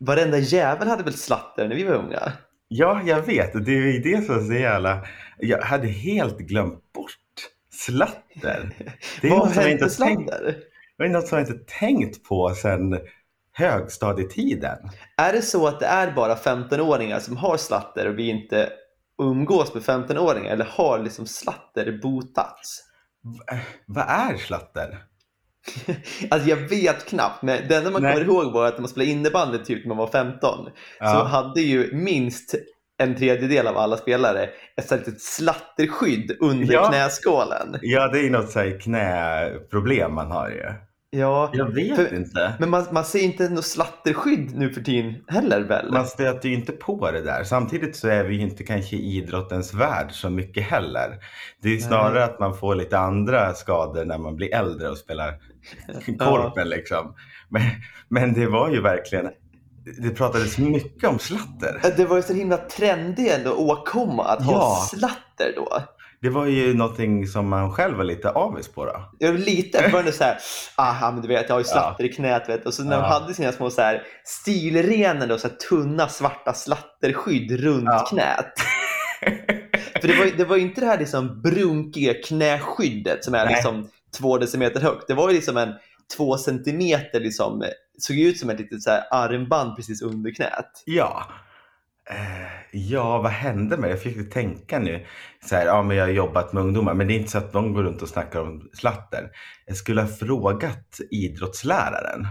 varenda jävel hade väl slatter när vi var unga? Ja, jag vet. Det är det som är så jävla... Jag hade helt glömt bort slatter. Det är Vad något som jag inte har tänkt, slatter? det är något som jag inte tänkt på sedan högstadietiden. Är det så att det är bara 15-åringar som har slatter och vi inte umgås med 15-åringar eller har liksom slatter botats? Vad är slatter? Alltså jag vet knappt, men det enda man Nej. kommer ihåg var att när man spelade innebandy typ när man var 15 så Ja. hade ju minst en tredjedel av alla spelare ett sånt litet slatterskydd under Ja. knäskålen. Ja, det är något så här knäproblem man har ju. Ja, Jag vet För- inte. men man, man ser inte något slatterskydd nu för tiden heller väl? Man stöter ju inte på det där. Samtidigt så är vi ju inte kanske i idrottens värld så mycket heller. Det är ju Nej. snarare att man får lite andra skador när man blir äldre och spelar korpen liksom. Men, men det var ju verkligen, det pratades mycket om slatter. Det var ju så himla trendigt ändå åkomma att ha Ja. slatter då. Det var ju någonting som man själv var lite avis på då. Var lite började så här, ah men du vet jag har ju slatter i knät vet. och så när de Ja. hade sina små så här stilrenade och så här tunna svarta slatterskydd runt Ja. knät. För det var, det var inte det här liksom brunkiga knäskyddet som är Nej. liksom två decimeter högt. Det var ju liksom en två centimeter liksom, såg ut som ett litet så armband precis under knät. Ja. Eh, Ja, vad hände med det? Jag fick tänka nu. Så här, ja, men jag har jobbat med ungdomar, men det är inte så att de går runt och snackar om slatter. Jag skulle ha frågat idrottsläraren.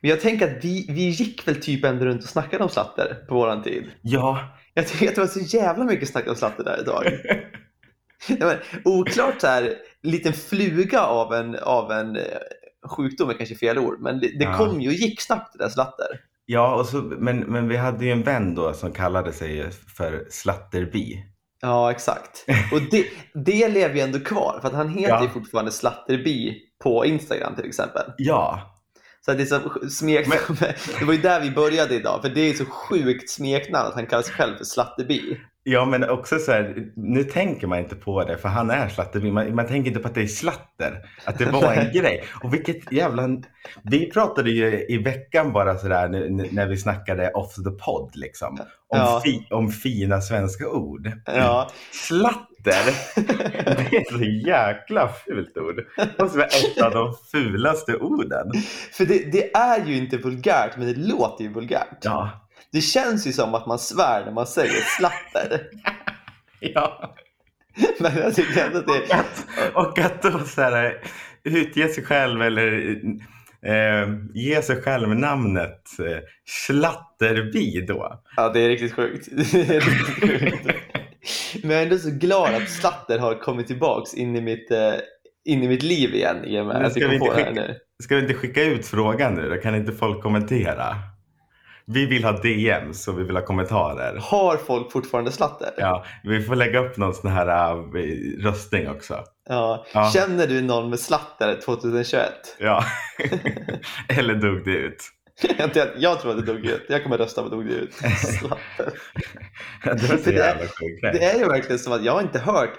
Men jag tänker att vi, vi gick väl typ ändå runt och snackade om slatter på våran tid. Ja, Jag tycker att det var så jävla mycket snack om slatter där ett tag. Ja, men, oklart så här, liten fluga av en, av en eh, sjukdom är kanske fel ord, men det, det Ja. kom ju och gick snabbt det där slatter. ja och så, men, men vi hade ju en vän då som kallade sig för Slatterbi. Ja, exakt. Och det, det lever ju ändå kvar, för att han heter Ja. ju fortfarande Slatterbi på Instagram till exempel. Ja, Så det, är så smek, det var ju där vi började idag, för det är så sjukt smeknamn att han kallar sig själv för Slatterbi. Ja men också så här, nu tänker man inte på det för han är Slatterbi. Man, man tänker inte på att det är slatter, att det var en grej. Och vilket jävla... Vi pratade ju i veckan bara sådär n- när vi snackade off the pod liksom. Om, Ja. fi, om fina svenska ord. Ja, Slatter, det är ett så jäkla fult ord. Det måste vara ett av de fulaste orden. för det, det är ju inte vulgärt, men det låter ju vulgärt. Ja, Det känns ju som att man svär när man säger slatter. ja. Men jag tycker ändå att det Och att, och att då så här, utge sig själv eller eh, ge sig själv namnet eh, Slatterbi då. Ja, det är riktigt sjukt. Det är riktigt sjukt. Men jag är ändå så glad att slatter har kommit tillbaks in i mitt, eh, in i mitt liv igen i och med att kom på det här nu. Ska vi inte skicka ut frågan nu då? Kan inte folk kommentera? Vi vill ha DMs och vi vill ha kommentarer. Har folk fortfarande slatter? Ja, vi får lägga upp någon sån här äh, röstning också. Ja. Ja. Känner du någon med slatter 2021? Ja. Eller dog det ut. Jag tror- att det dog ut. Jag kommer rösta på dog det ut. Slatter. Det var så det- jävla sjukt. Det är ju verkligen som att jag har inte hört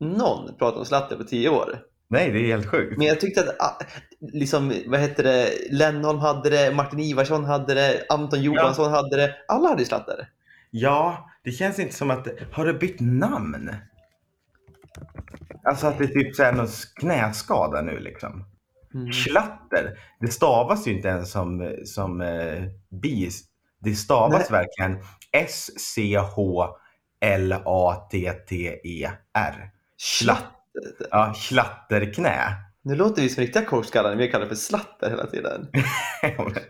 någon prata om slatter på tio år. Nej, det är helt sjukt. Men jag tyckte att, ah, liksom, vad heter det, Lennholm hade det, Martin Ivarsson hade det, Anton Johansson hade det. Alla hade ju slatter. Ja, det känns inte som att... Har du bytt namn? Alltså att det är typ så här någon knäskada nu liksom. Mm. Schlatter, det stavas ju inte ens som, som eh, bis. Det stavas verkligen S-C-H-L-A-T-T-E-R. Slatter. Ja, schlatterknä. Nu låter vi som riktiga coachskallar när vi kallar det för slatter hela tiden. Ja, men-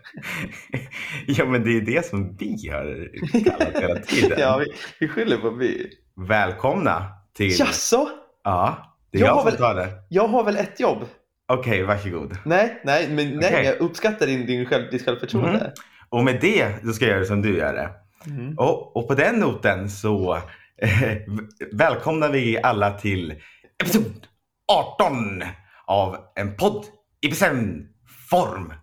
ja, men det är det som vi har kallat hela tiden. Ja, vi, vi skyller på vi. Välkomna till... Jaså? Ja, det är Jag jag, som väl- tar det. Jag har väl ett jobb? Okej, varsågod. Nej, nej, men nej, Okej. jag uppskattar din, din själv, ditt självförtroende. Mhm. Och med det, då ska jag göra som du gör det. Mhm. Och, och på den noten så eh, välkomnar vi alla till episod 18 av en podd i bestämd form.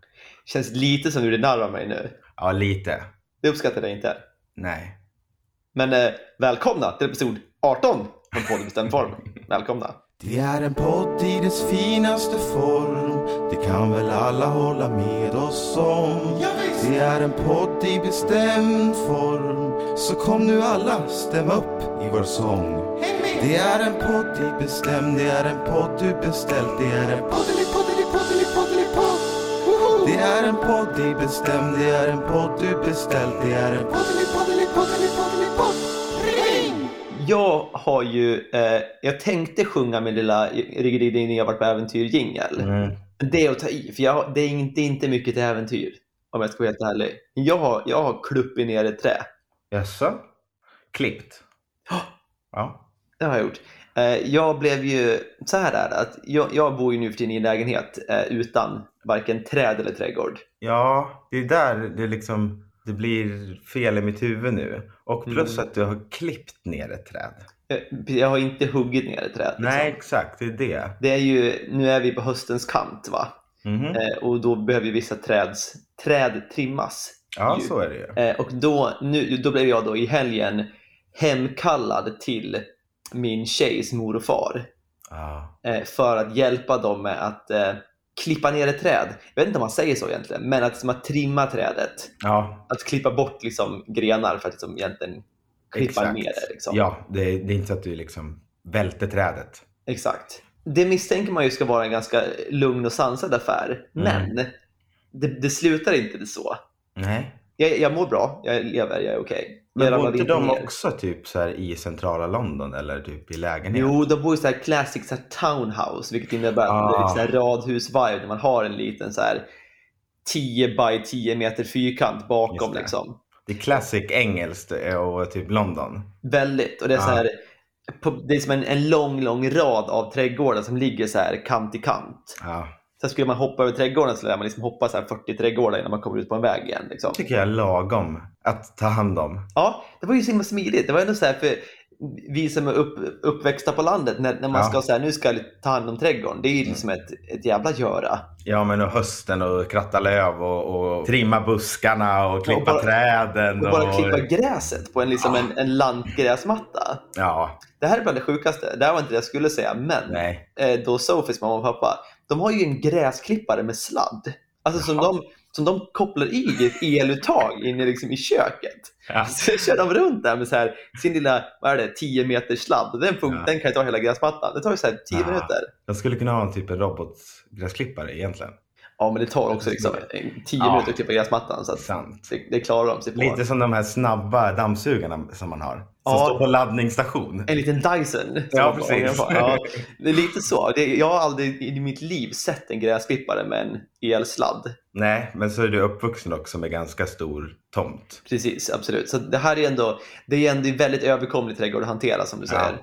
Känns lite som du gjorde narr av mig nu. Ja, lite. Det uppskattar jag inte. Nej. Men eh, välkomna till episod 18 från Podd i bestämd form. Välkomna. Det är en podd i dess finaste form Det kan väl alla hålla med oss om Ja. Det är en podd i bestämd form Så kom nu alla, stämma upp i vår sång Det är en podd i bestämd, det är en podd du beställt Det är en poddelipoddelipoddelipoddelipodd Det är en podd i bestämd, det är en podd du beställt Det är en poddelipoddelipoddelipoddelipodd Ring! Jag har ju, eh, jag tänkte sjunga min lilla Riggedidding när jag varit på äventyr-jingel. Mm. Det är att ta i, för jag, det, är inte, det är inte mycket till äventyr. Om jag ska vara helt ärlig. Jag har, jag har kluppit ner ett trä. Jaså? Klippt? Ja. Ja. Det har jag gjort. Eh, Jag blev ju, så här är det, att jag, jag bor ju nu för tiden i en lägenhet eh, utan varken träd eller trädgård. Ja, det är där det liksom det blir fel i mitt huvud nu. Och plus Mm. att du har klippt ner ett träd. Jag, jag har inte huggit ner ett träd. liksom. Nej, exakt. Det är det. Det är ju, nu är vi på höstens kant va? Eh, och då behöver ju vissa träds, träd trimmas. Ja, ju. så är det ju. Eh, och då, nu, då blev jag då i helgen hemkallad till min tjejs mor och far Ja. eh, för att hjälpa dem med att eh, klippa ner ett träd. Jag vet inte om man säger så egentligen, men att, som att trimma trädet. Ja, Att klippa bort liksom, grenar för att liksom, egentligen klippa exakt. ner det. Liksom. Ja, det är, det är inte så att du liksom välter trädet. Exakt. Det misstänker man ju ska vara en ganska lugn och sansad affär, Mm. men det, det slutar inte så. Nej. Jag, jag mår bra, jag lever, jag är okej. Men bor inte de också typ så här i centrala London eller typ i lägenhet? Jo, de bor i så här classic så här townhouse, vilket innebär att det är Ah. så här radhus-vibe där man har en liten så här 10 by 10 meter fyrkant bakom. Det. Liksom. Det är classic engelskt och typ London. Väldigt. Och det är, så Ah. här, på, det är som en, en lång, lång rad av trädgårdar som ligger så här kant i kant. Ja. Så skulle man hoppa över trädgården så lär man liksom hoppa så här 40 trädgårdar innan man kommer ut på en väg igen. Liksom. tycker jag är lagom att ta hand om. Ja, det var ju så himla smidigt. Det var ändå så här, för vi som är upp, uppväxta på landet, när, när man Ja. ska säga nu ska jag ta hand om trädgården, det är ju liksom ett, ett jävla göra. Ja, men och hösten och kratta löv och, och trimma buskarna och klippa Och bara- träden. Och bara klippa gräset på en, liksom Ja. en, en lantgräsmatta. Ja, Det här är bland det sjukaste. Det här var inte det jag skulle säga, men nej. eh, då Sofies mamma och pappa, de har ju en gräsklippare med sladd. Alltså som de, som de kopplar i ett eluttag inne liksom i köket. Ja. Så kör de runt där med så här, sin lilla, vad är det, 10 meter sladd. Den, fun- Ja. den kan ju ta hela gräsmattan. Det tar ju så här 10 Ja. minuter. De skulle kunna ha en typ av robotgräsklippare egentligen. Ja, men det tar också liksom 10 Ja. minuter att klippa gräsmattan. Så det, det klarar de sig på. Lite som de här snabba dammsugarna som man har. Som Ja. står på laddningsstation. En liten Dyson. Ja, precis. Ja, det är lite så. Det, jag har aldrig i mitt liv sett en gräsklippare med en elsladd. Nej, men så är du uppvuxen också med ganska stor tomt. Precis, absolut. Så det här är ändå, det är ändå en väldigt överkomlig trädgård att hantera som du säger.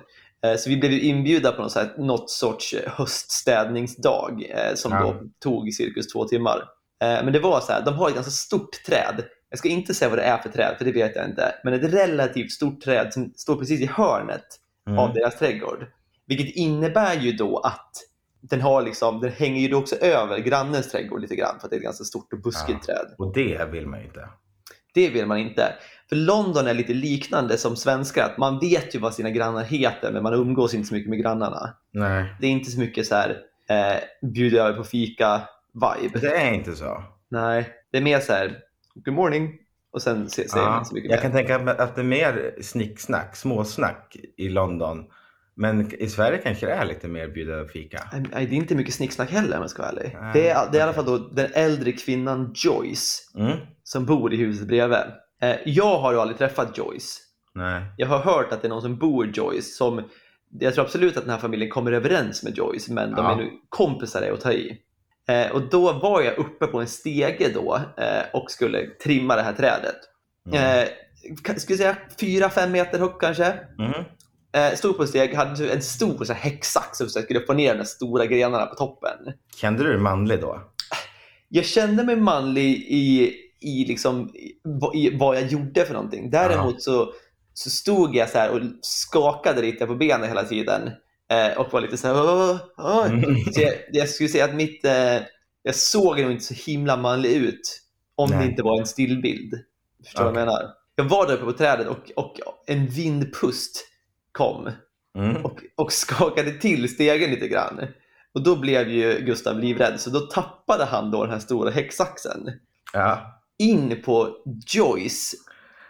Eh, Så vi blev ju inbjudna på något, här, något sorts höststädningsdag eh, som Ja. då tog cirkus två timmar. Eh, Men det var så här, de har ett ganska stort träd. Jag ska inte säga vad det är för träd, för det vet jag inte. Men ett relativt stort träd som står precis i hörnet Mm. av deras trädgård. Vilket innebär ju då att den, har liksom, den hänger ju då också över grannens trädgård lite grann för att det är ett ganska stort och buskigt Ja. träd. Och det vill man ju inte. Det vill man inte. För London är lite liknande som svenskar. Att man vet ju vad sina grannar heter men man umgås inte så mycket med grannarna. Nej, Det är inte så mycket så här eh, bjuda över på fika-vibe. det är inte så. Nej, det är mer så här good morning och sen se- säger man Ja, inte så mycket jag mer. kan tänka mig att det är mer snicksnack, småsnack i London. Men i Sverige kanske det är lite mer bjuda över fika. Nej, det är inte mycket snicksnack heller om jag ska vara ärlig. Nej, Det är, det är i alla fall då den äldre kvinnan Joyce Mm? som bor i huset bredvid. Eh, jag har ju aldrig träffat Joyce. Nej. Jag har hört att det är någon som bor i Joyce som jag tror absolut att den här familjen kommer överens med Joyce men de Ja. är nu kompisar är att ta i. Eh, och då var jag uppe på en stege då eh, och skulle trimma det här trädet. Mm. Eh, skulle säga 4-5 meter högt kanske. Mm. Eh, stod på en steg, hade en stor så här, häcksax så jag skulle få ner de stora grenarna på toppen. Kände du dig manlig då? Jag kände mig manlig i, i, liksom, i, vad- jag gjorde för någonting. Däremot så, så stod jag så här och skakade lite på benen hela tiden. Eh, och var lite så här... "Åh, åh." Mm. Så jag, jag skulle säga att mitt... Eh, jag såg nog inte så himla manlig ut om det Nej. inte var en stillbild. Förstår du vad jag menar? Jag var där uppe på trädet och, och en vindpust kom Mm. och, och skakade till stegen lite grann. Och då blev ju Gustav livrädd, så då tappade han då den här stora häcksaxen. Ja. In på Joyce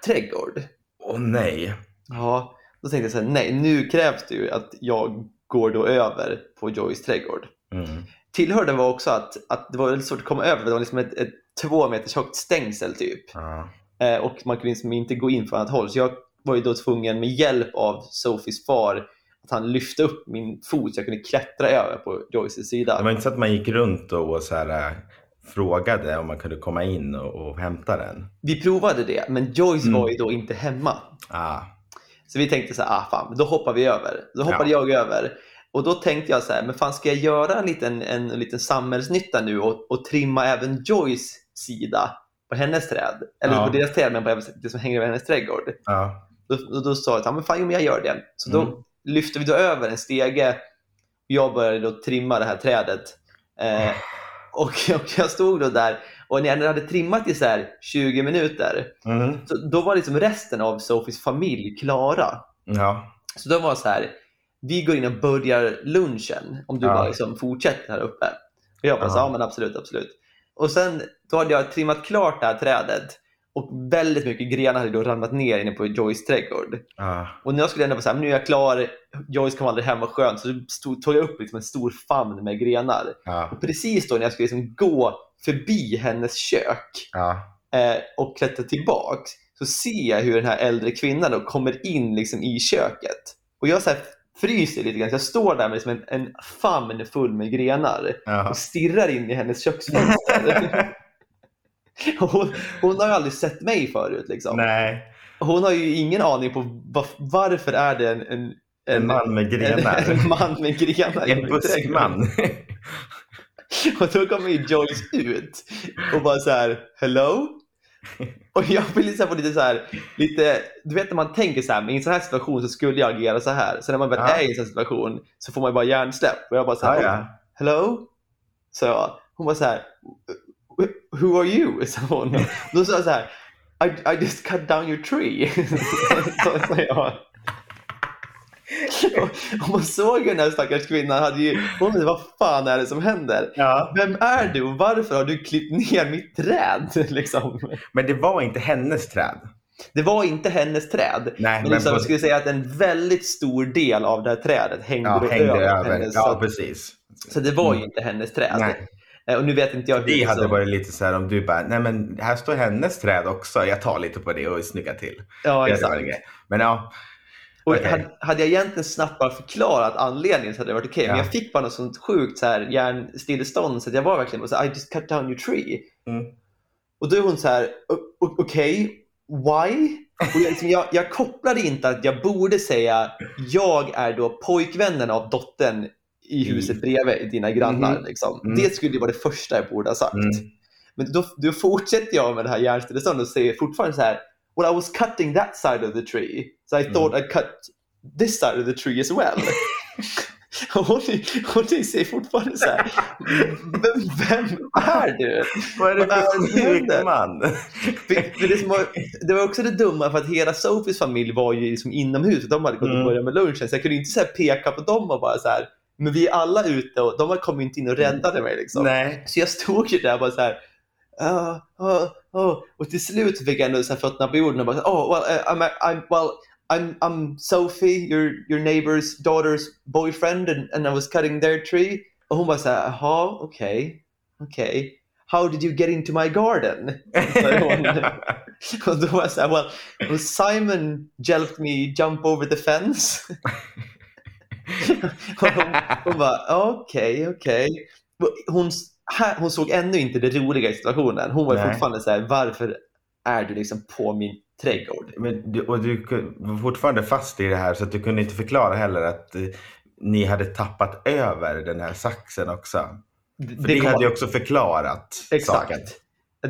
trädgård. Åh nej. Ja, då tänkte jag så här, nej, nu krävs det ju att jag går då över på Joyce trädgård. Mm. Tillhörde var också att, att det var väldigt svårt att komma över, det var liksom ett, ett två meters högt stängsel typ. Ja. Eh, och man kunde liksom inte gå in från annat håll. Så jag var ju då tvungen med hjälp av Sofies far att han lyfte upp min fot så jag kunde klättra över på Joyces sida. Det var inte så att man gick runt och, så här, äh, frågade om man kunde komma in och, och hämta den. Vi provade det, men Joyce Mm. var ju då inte hemma. Ah. Så vi tänkte så här, ah fan, då hoppar vi över. Då hoppade Ja. jag över. Och då tänkte jag så här, men fan ska jag göra en liten, en, en liten samhällsnytta nu och, och trimma även Joyce sida på hennes träd? Eller Ja. på deras träd, men på det som hänger över hennes trädgård. Ja. Då, då, då sa jag, ja, men fan, jo, men jag gör det. Så Mm. då lyfte vi då över en stege och jag började då trimma det här trädet. Eh, och, och jag stod då där och när jag hade trimmat i så här 20 minuter, Mm. så då var liksom resten av Sofies familj klara. Ja. Så då var så här, vi går in och börjar lunchen om du Ja. bara liksom fortsätter här uppe. Och jag bara, Ja. ja men absolut, absolut. Och sen då hade jag trimmat klart det här trädet och väldigt mycket grenar hade då ramlat ner inne på Joyce trädgård. Ja. Och när jag skulle ändå vara så här, nu är jag klar, Joyce kom aldrig hem, vad skönt. Så stod, tog jag upp liksom en stor famn med grenar. Ja. Och precis då när jag skulle liksom gå förbi hennes kök Ja. eh, och klättra tillbaks så ser jag hur den här äldre kvinnan då kommer in liksom i köket. Och jag så här fryser lite grann, så jag står där med liksom en, en famn full med grenar Ja. och stirrar in i hennes köksfönster. Hon, hon har ju aldrig sett mig förut. Liksom. Nej, Hon har ju ingen aning på var, varför är det en, en, en man med grenar. en, en man med grenar. En buskman. Och då kommer ju Joyce ut och bara så här, hello? Och jag vill liksom få lite så här, lite, du vet när man tänker så här, i en sån här situation så skulle jag agera så här. Så när man väl Ja. är i en sån här situation så får man bara hjärnsläpp. Och jag bara så här, ja. hello? Så jag. Hon var så här, who are you? Så hon. Då sa jag så här, I, I just cut down your tree. så sa jag. Och man såg ju den här stackars kvinnan, hade ju, hon bara, vad fan är det som händer? ja. Vem är du och varför har du klippt ner mitt träd? Liksom. Men det var inte hennes träd. Det var inte hennes träd. Nej, Men men liksom, på- jag skulle säga att en väldigt stor del av det här trädet hängde, ja, hängde över, över. hennes. Ja, så, precis. så det var ju Mm. inte hennes träd. Nej. Eh, Och nu vet inte jag hur Det hade liksom- varit lite så här om du bara, nej men här står hennes träd också. Jag tar lite på det och snyggar till. Ja, exakt. Men ja, Och Okej. hade, hade jag egentligen snabbt bara förklarat anledningen så hade det varit okej. Men Ja. jag fick bara något sånt sjukt så här, hjärnstillestånd så att jag var verkligen så här, I just cut down your tree. Mm. Och då är hon så här, "O- o- okej, why? Och jag, liksom, jag, jag kopplade inte att jag borde säga, jag är då pojkvännen av dottern i Mm. huset bredvid, dina grannar. Mhm. Liksom. Mm. Det skulle ju vara det första jag borde ha sagt. Mm. Men då, då fortsätter jag med det här hjärnstilleståndet och säger fortfarande så här, well I was cutting that side of the tree, so I Mm. thought I'd cut this side of the tree as well. Och hon, hon säger fortfarande så här, vem, vem är du? vad är det för sjuk man? För, för det, var, det var också det dumma för att hela Sofies familj var ju liksom inomhus de hade gått och Mm. börjat med lunchen så jag kunde inte så peka på dem och bara så här, men vi är alla ute och de kom inte in och räddade mig. Liksom. Nej. Så jag stod ju där och bara så här, "Ah, ah, ah." och till slut fick jag ändå så här fötterna på jorden och bara, oh well, uh, I'm, I'm, well, I'm, I'm Sophie, your, your neighbor's daughter's boyfriend and, and I was cutting their tree. Och hon bara så här, jaha, okej, okej. How did you get into my garden? Och då var jag så här, well, well, Simon hjälped me jump over the fence. hon, hon bara, okej, okej. Hon, såg ännu inte det roliga i situationen. Hon var Nej. fortfarande så här, varför är du liksom på min trädgård? Men, du- och du var fortfarande fast i det här så att du kunde inte förklara heller att eh, ni hade tappat över den här saxen också. För det, kom- hade ju också förklarat Exakt. saken.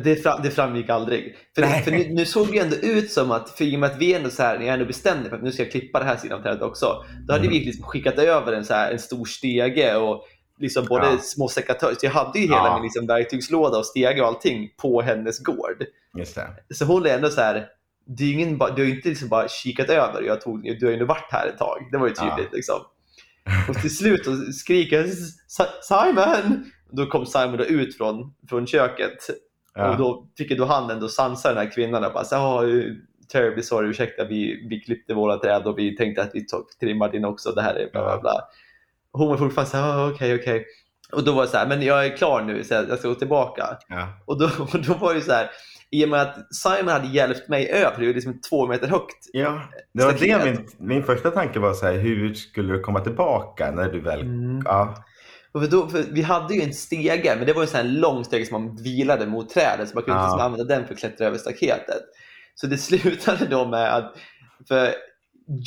Det, fram, det framgick aldrig. För, Nej. för nu, nu såg det ju ändå ut som att, för i och med att vi ändå så här, när jag ändå bestämde för att nu ska jag klippa det här sidan av trädet också. Då hade Mm. vi liksom skickat över en, så här, en stor stege och liksom både Ja. små sekatörer. Så jag hade ju hela Ja. min liksom verktygslåda och stege och allting på hennes gård. Just det. Så hon är ändå så här, det är ingen, du har ju inte liksom bara kikat över. Jag tog, du har ju ändå varit här ett tag. Det var ju tydligt. Ja. Liksom. Och till slut skriker jag "S- Simon! Då kom Simon då ut från, från köket Ja. Och då ju då han ändå sansa den här kvinnan och bara så här, "Ja, terribly sorry, ursäkta, vi, vi klippte våra träd och vi tänkte att vi tog, trimmar din också, det här är bla bla bla. Hon var fortfarande så här, "Ja, okej, okej. Och då var det så här, men jag är klar nu, så jag ska gå tillbaka. Ja. Och då, och då var det så här, i och med att Simon hade hjälpt mig över, det var liksom två meter högt. Ja, det var det min, min första tanke var så här, hur skulle du komma tillbaka när du väl... Mm. Ja, för då, för vi hade ju en stege, men det var en sån här lång stege som man vilade mot trädet, så man kunde Ja. inte liksom använda den för att klättra över staketet. Så det slutade då med att, för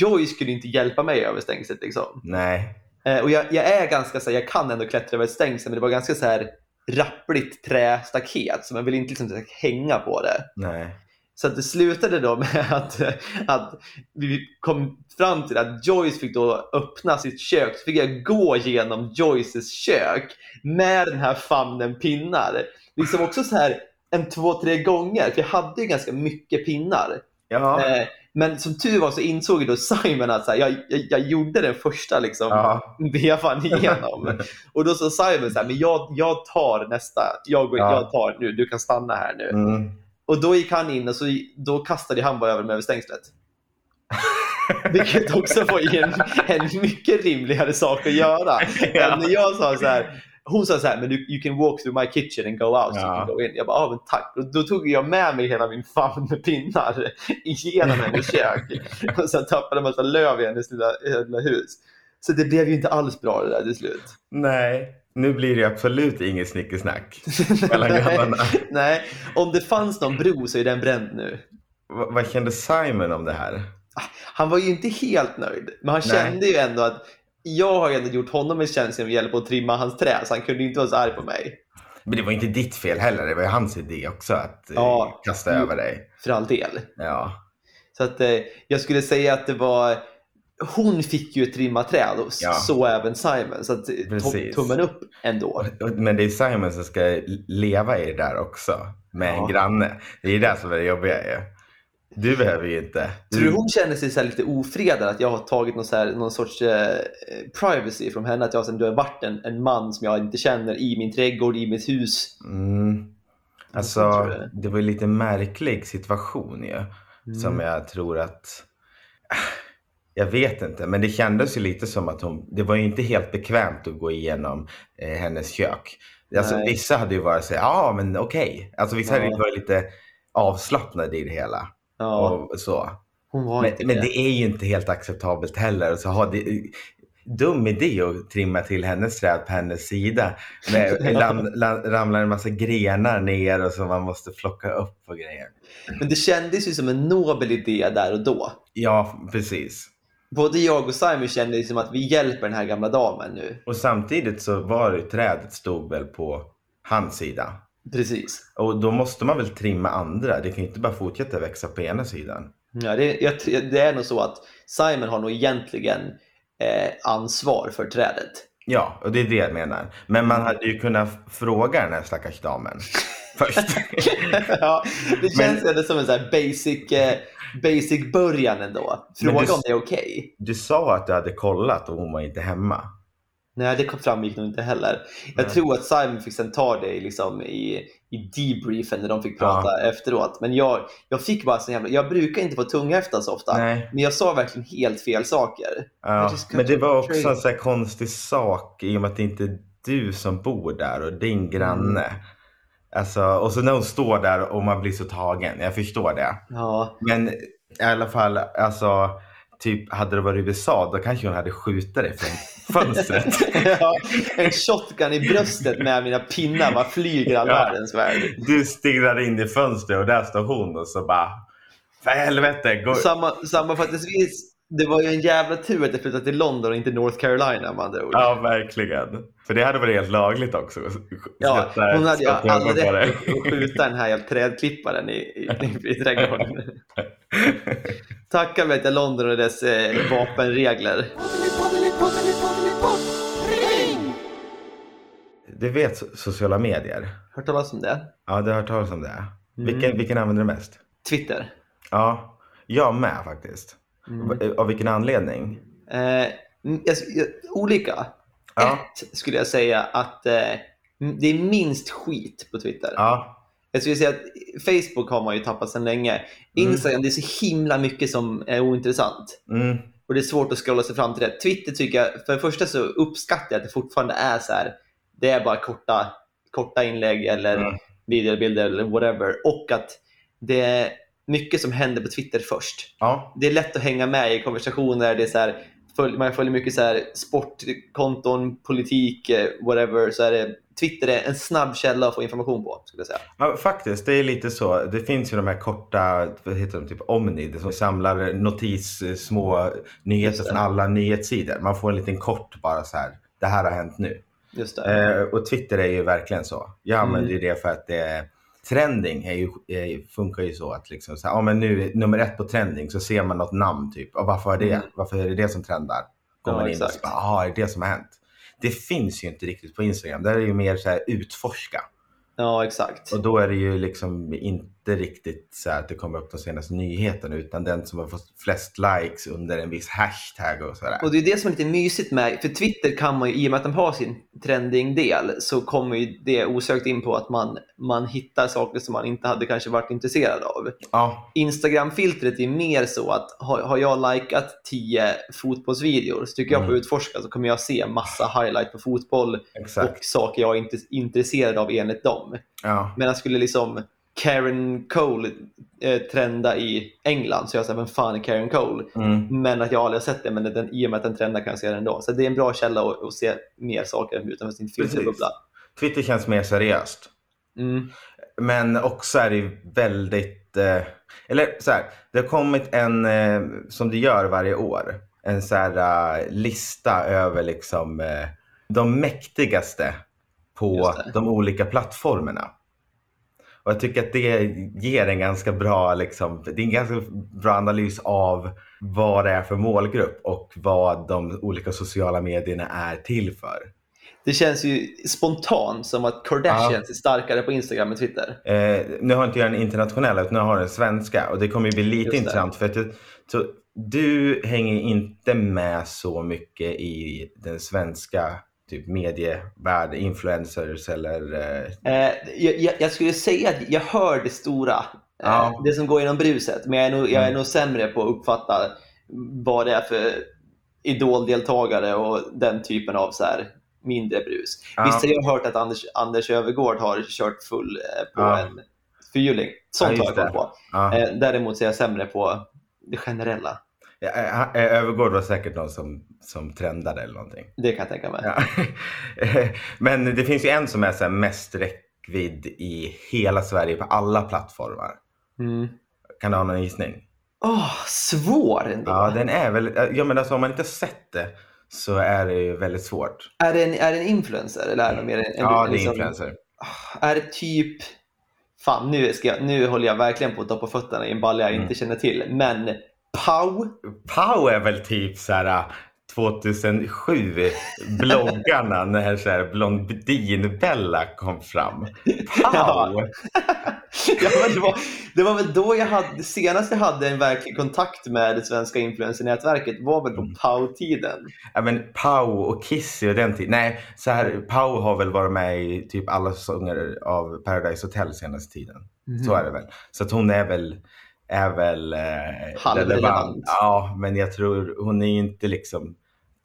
Joy skulle inte hjälpa mig över stängslet liksom. nej. Eh, och jag, jag är ganska så här, jag kan ändå klättra över ett stängsel, men det var ganska så här rappligt trästaket, så man vill inte liksom hänga på det. Nej. Så att det slutade då med att, att vi kom fram till att Joyce fick då öppna sitt kök. Så fick jag gå genom Joyces kök med den här famnen pinnar. Liksom också så här en två, tre gånger. För jag hade ju ganska mycket pinnar. Ja. Eh, men som tur var så insåg ju då Simon att så här, jag, jag, jag gjorde den första liksom, Ja. vevan igenom. Och då sa Simon så här, men jag, jag tar nästa. Jag, går, Ja. jag tar nu, du kan stanna här nu. Mm. Och då gick han in och så, då kastade han bara över mig över stängslet. Vilket också var en, en mycket rimligare sak att göra. Ja. När jag sa så här, hon sa så här, men du, you can walk through my kitchen and go out. So Ja. can go in. Jag bara, ah, men tack. Och då tog jag med mig hela min famn med pinnar igenom hennes kök. Och sen tappade en massa löv i hennes lilla, lilla hus. Så det blev ju inte alls bra det där till slut. Nej. Nu blir det absolut inget snickesnack mellan grabbarna. Nej, om det fanns någon bro så är den bränd nu. Va- vad kände Simon om det här? Han var ju inte helt nöjd, men han Nej. kände ju ändå att jag har ju ändå gjort honom en tjänst genom att hjälpa att trimma hans trä, så han kunde inte vara så arg på mig. Men det var inte ditt fel heller. Det var ju hans idé också att eh, Ja. kasta över dig. För all del. Ja. Så att eh, jag skulle säga att det var hon fick ju trimma träd och Ja. så även Simon. Så att, eh, tummen upp ändå. Men det är Simon som ska leva i det där också. Med en Ja. granne. Det är det som är det jobbiga ju. Du behöver ju inte. Tror du hon känner sig så lite ofredad? Att jag har tagit någon, här, någon sorts eh, privacy från henne? Att jag sen du har varit en, en man som jag inte känner i min trädgård, i mitt hus. Mm. Alltså, det. det var ju lite märklig situation ju. Mm. Som jag tror att... Jag vet inte, men det kändes ju lite som att hon... Det var ju inte helt bekvämt att gå igenom eh, hennes kök. Alltså, Nej. vissa hade ju varit så ja men okej. Alltså vissa hade ju Ja. varit lite avslappnade i det hela. Ja, Och så. Men, inte men det. det är ju inte helt acceptabelt heller. Och så har det, dum idé att trimma till hennes träd på hennes sida. Med, ram, ramlar en massa grenar ner och så man måste plocka upp och grejer. Men det kändes ju som en nobel idé där och då. Ja, precis. Både jag och Simon kände liksom att vi hjälper den här gamla damen nu. Och samtidigt så var det trädet stod väl på hans sida. Precis. Och då måste man väl trimma andra. Det kan ju inte bara fortsätta växa på ena sidan. Ja, det, jag, det är nog så att Simon har nog egentligen eh, ansvar för trädet. Ja, och det är det jag menar. Men man hade ju kunnat fråga den här stackars damen först. ja, det känns Men- ändå som en här basic, eh, basic början ändå. Fråga du- om det är okej. Du sa att du hade kollat och hon var inte hemma. Nej, det framgick nog inte heller. Jag Nej. tror att Simon fick sen ta det liksom i, i debriefen när de fick prata efteråt. Men jag, jag fick bara så jävla... Jag brukar inte få tunghäfta så ofta. Nej. Men jag sa verkligen helt fel saker. Ja. Men det var också en så konstig sak i och med att det inte är du som bor där och din granne. Mm. Alltså, och så när hon står där och man blir så tagen. Jag förstår det. Ja, Men i alla fall, alltså, typ hade det varit USA då kanske hon hade skjutit dig från fönstret. ja, en shotgun i bröstet med mina pinnar bara flyger all Ja. världens värld. Du stirrar in i fönstret och där står hon och så bara, för helvete, gå. Samma, sammanfattningsvis, det var ju en jävla tur att jag flyttade till London och inte North Carolina med andra ord. Ja, verkligen. För det hade varit helt lagligt också. Ja, Sätta- hon hade ju på rätt att skjuta den här trädklipparen i, i, i trädgården. Tacka vet jag London och dess eh, vapenregler. Du vet so- sociala medier? Hört talas om det? Ja, du har hört talas om det. Mm. Vilken, vilken använder du mest? Twitter. Ja, jag med faktiskt. Mm. V- Av vilken anledning? Eh, mm, olika. Ja. Ett skulle jag säga att eh, det är minst skit på Twitter. Ja, Jag skulle säga att Facebook har man ju tappat sedan länge. Instagram, det är så himla mycket som är ointressant. Mm. Och det är svårt att scrolla sig fram till det. Twitter tycker jag, för det första så uppskattar jag att det fortfarande är så här. Det är bara korta, korta inlägg eller Mm. videobilder eller whatever. Och att det är mycket som händer på Twitter först. Ja, Det är lätt att hänga med i konversationer. Det är så här, man följer mycket så här sportkonton, politik, eh, whatever. Så är det, Twitter är en snabb källa att få information på. Skulle jag säga. Ja, faktiskt. Det är lite så. Det finns ju de här korta, vad heter de, typ Omni, som samlar notis, eh, små nyheter från alla nyhetssidor. Man får en liten kort bara så här. Det här har hänt nu. Just. Eh, och Twitter är ju verkligen så. Jag använder Mm. det för att det är, trending är ju, är, funkar ju så att liksom så här, ja, men nu nummer ett på trending så ser man något namn typ. Och varför är det? Mm. Varför är det det som trendar? Går Ja, man in och exakt. så bara, jaha, är det det som har hänt? Det finns ju inte riktigt på Instagram. Där är det ju mer så här utforska. Ja, exakt. Och då är det ju liksom inte riktigt så att det kommer upp de senaste nyheterna utan den som har fått flest likes under en viss hashtag och sådär. Och det är det som är lite mysigt med, för Twitter kan man ju, i och med att de har sin trending-del, så kommer ju det osökt in på att man, man hittar saker som man inte hade kanske varit intresserad av. Ja, Instagram-filtret är mer så att har, har jag likat 10 fotbollsvideor så tycker jag på Mm. utforska så kommer jag se massa highlight på fotboll exakt. och saker jag är intresserad av enligt dem. Ja. Men jag skulle liksom Karen Cole eh, trenda i England så jag säger vem fan är Karen Cole? Mm. Men att jag aldrig har sett det, men den, i och med att den trendar kan jag se den ändå. Så det är en bra källa att, att se mer saker utanför sin filterbubbla. Twitter känns mer seriöst. Mm. Men också är det väldigt, eh, eller så här, det har kommit en, eh, som det gör varje år, en så här eh, lista över liksom eh, de mäktigaste på de olika plattformarna. Och jag tycker att det ger en ganska bra, liksom, det är en ganska bra analys av vad det är för målgrupp och vad de olika sociala medierna är till för. Det känns ju spontant som att Kardashians är starkare på Instagram än Twitter. Eh, nu har inte jag den internationella utan jag har den svenska och det kommer ju bli lite intressant för att så, du hänger inte med så mycket i den svenska typ medievärld, influencers eller... Eh, Eh, jag, jag, skulle säga att jag hör det stora, eh, Ja. det som går genom bruset, men jag är, nog, jag är Mm. nog sämre på att uppfatta vad det är för idoldeltagare och den typen av så här mindre brus. Ja. Visst har jag hört att Anders, Anders Övergård har kört full eh, på Ja. en fyrhjuling. Sånt Ja, har jag koll på. ja. Eh, däremot så är jag sämre på det generella. Eh, eh, Övergård var säkert någon som, som trendade eller någonting. Det kan jag tänka mig. Ja. Men det finns ju en som är så mest räckvidd i hela Sverige på alla plattformar. Mm. Kan du ha någon gissning? Åh, svår ändå. Ja, den är väl... Ja, men alltså om man inte har sett det så är det ju väldigt svårt. Är, det en, är det en influencer? Eller är det mer en, en, Ja, det är liksom- influencer. Är det typ... Fan, nu, ska jag, nu håller jag verkligen på att ta på fötterna i en balla jag Mm. inte känner till. Men Pau? Pau är väl typ så här 2007 bloggarna när så här Blondin-Bella kom fram. Pau! Ja. det, var, det var väl då jag hade, senast jag hade en verklig kontakt med det svenska influencernätverket var väl på Mm. Pau-tiden. Ja, men Pau och Kissy och den tiden. Nej, så här, Pau har väl varit med i typ alla säsonger av Paradise Hotel senaste tiden. Så är det väl. Så att hon är väl, är väl eh, Halvrelevant. Ja, men jag tror hon är inte liksom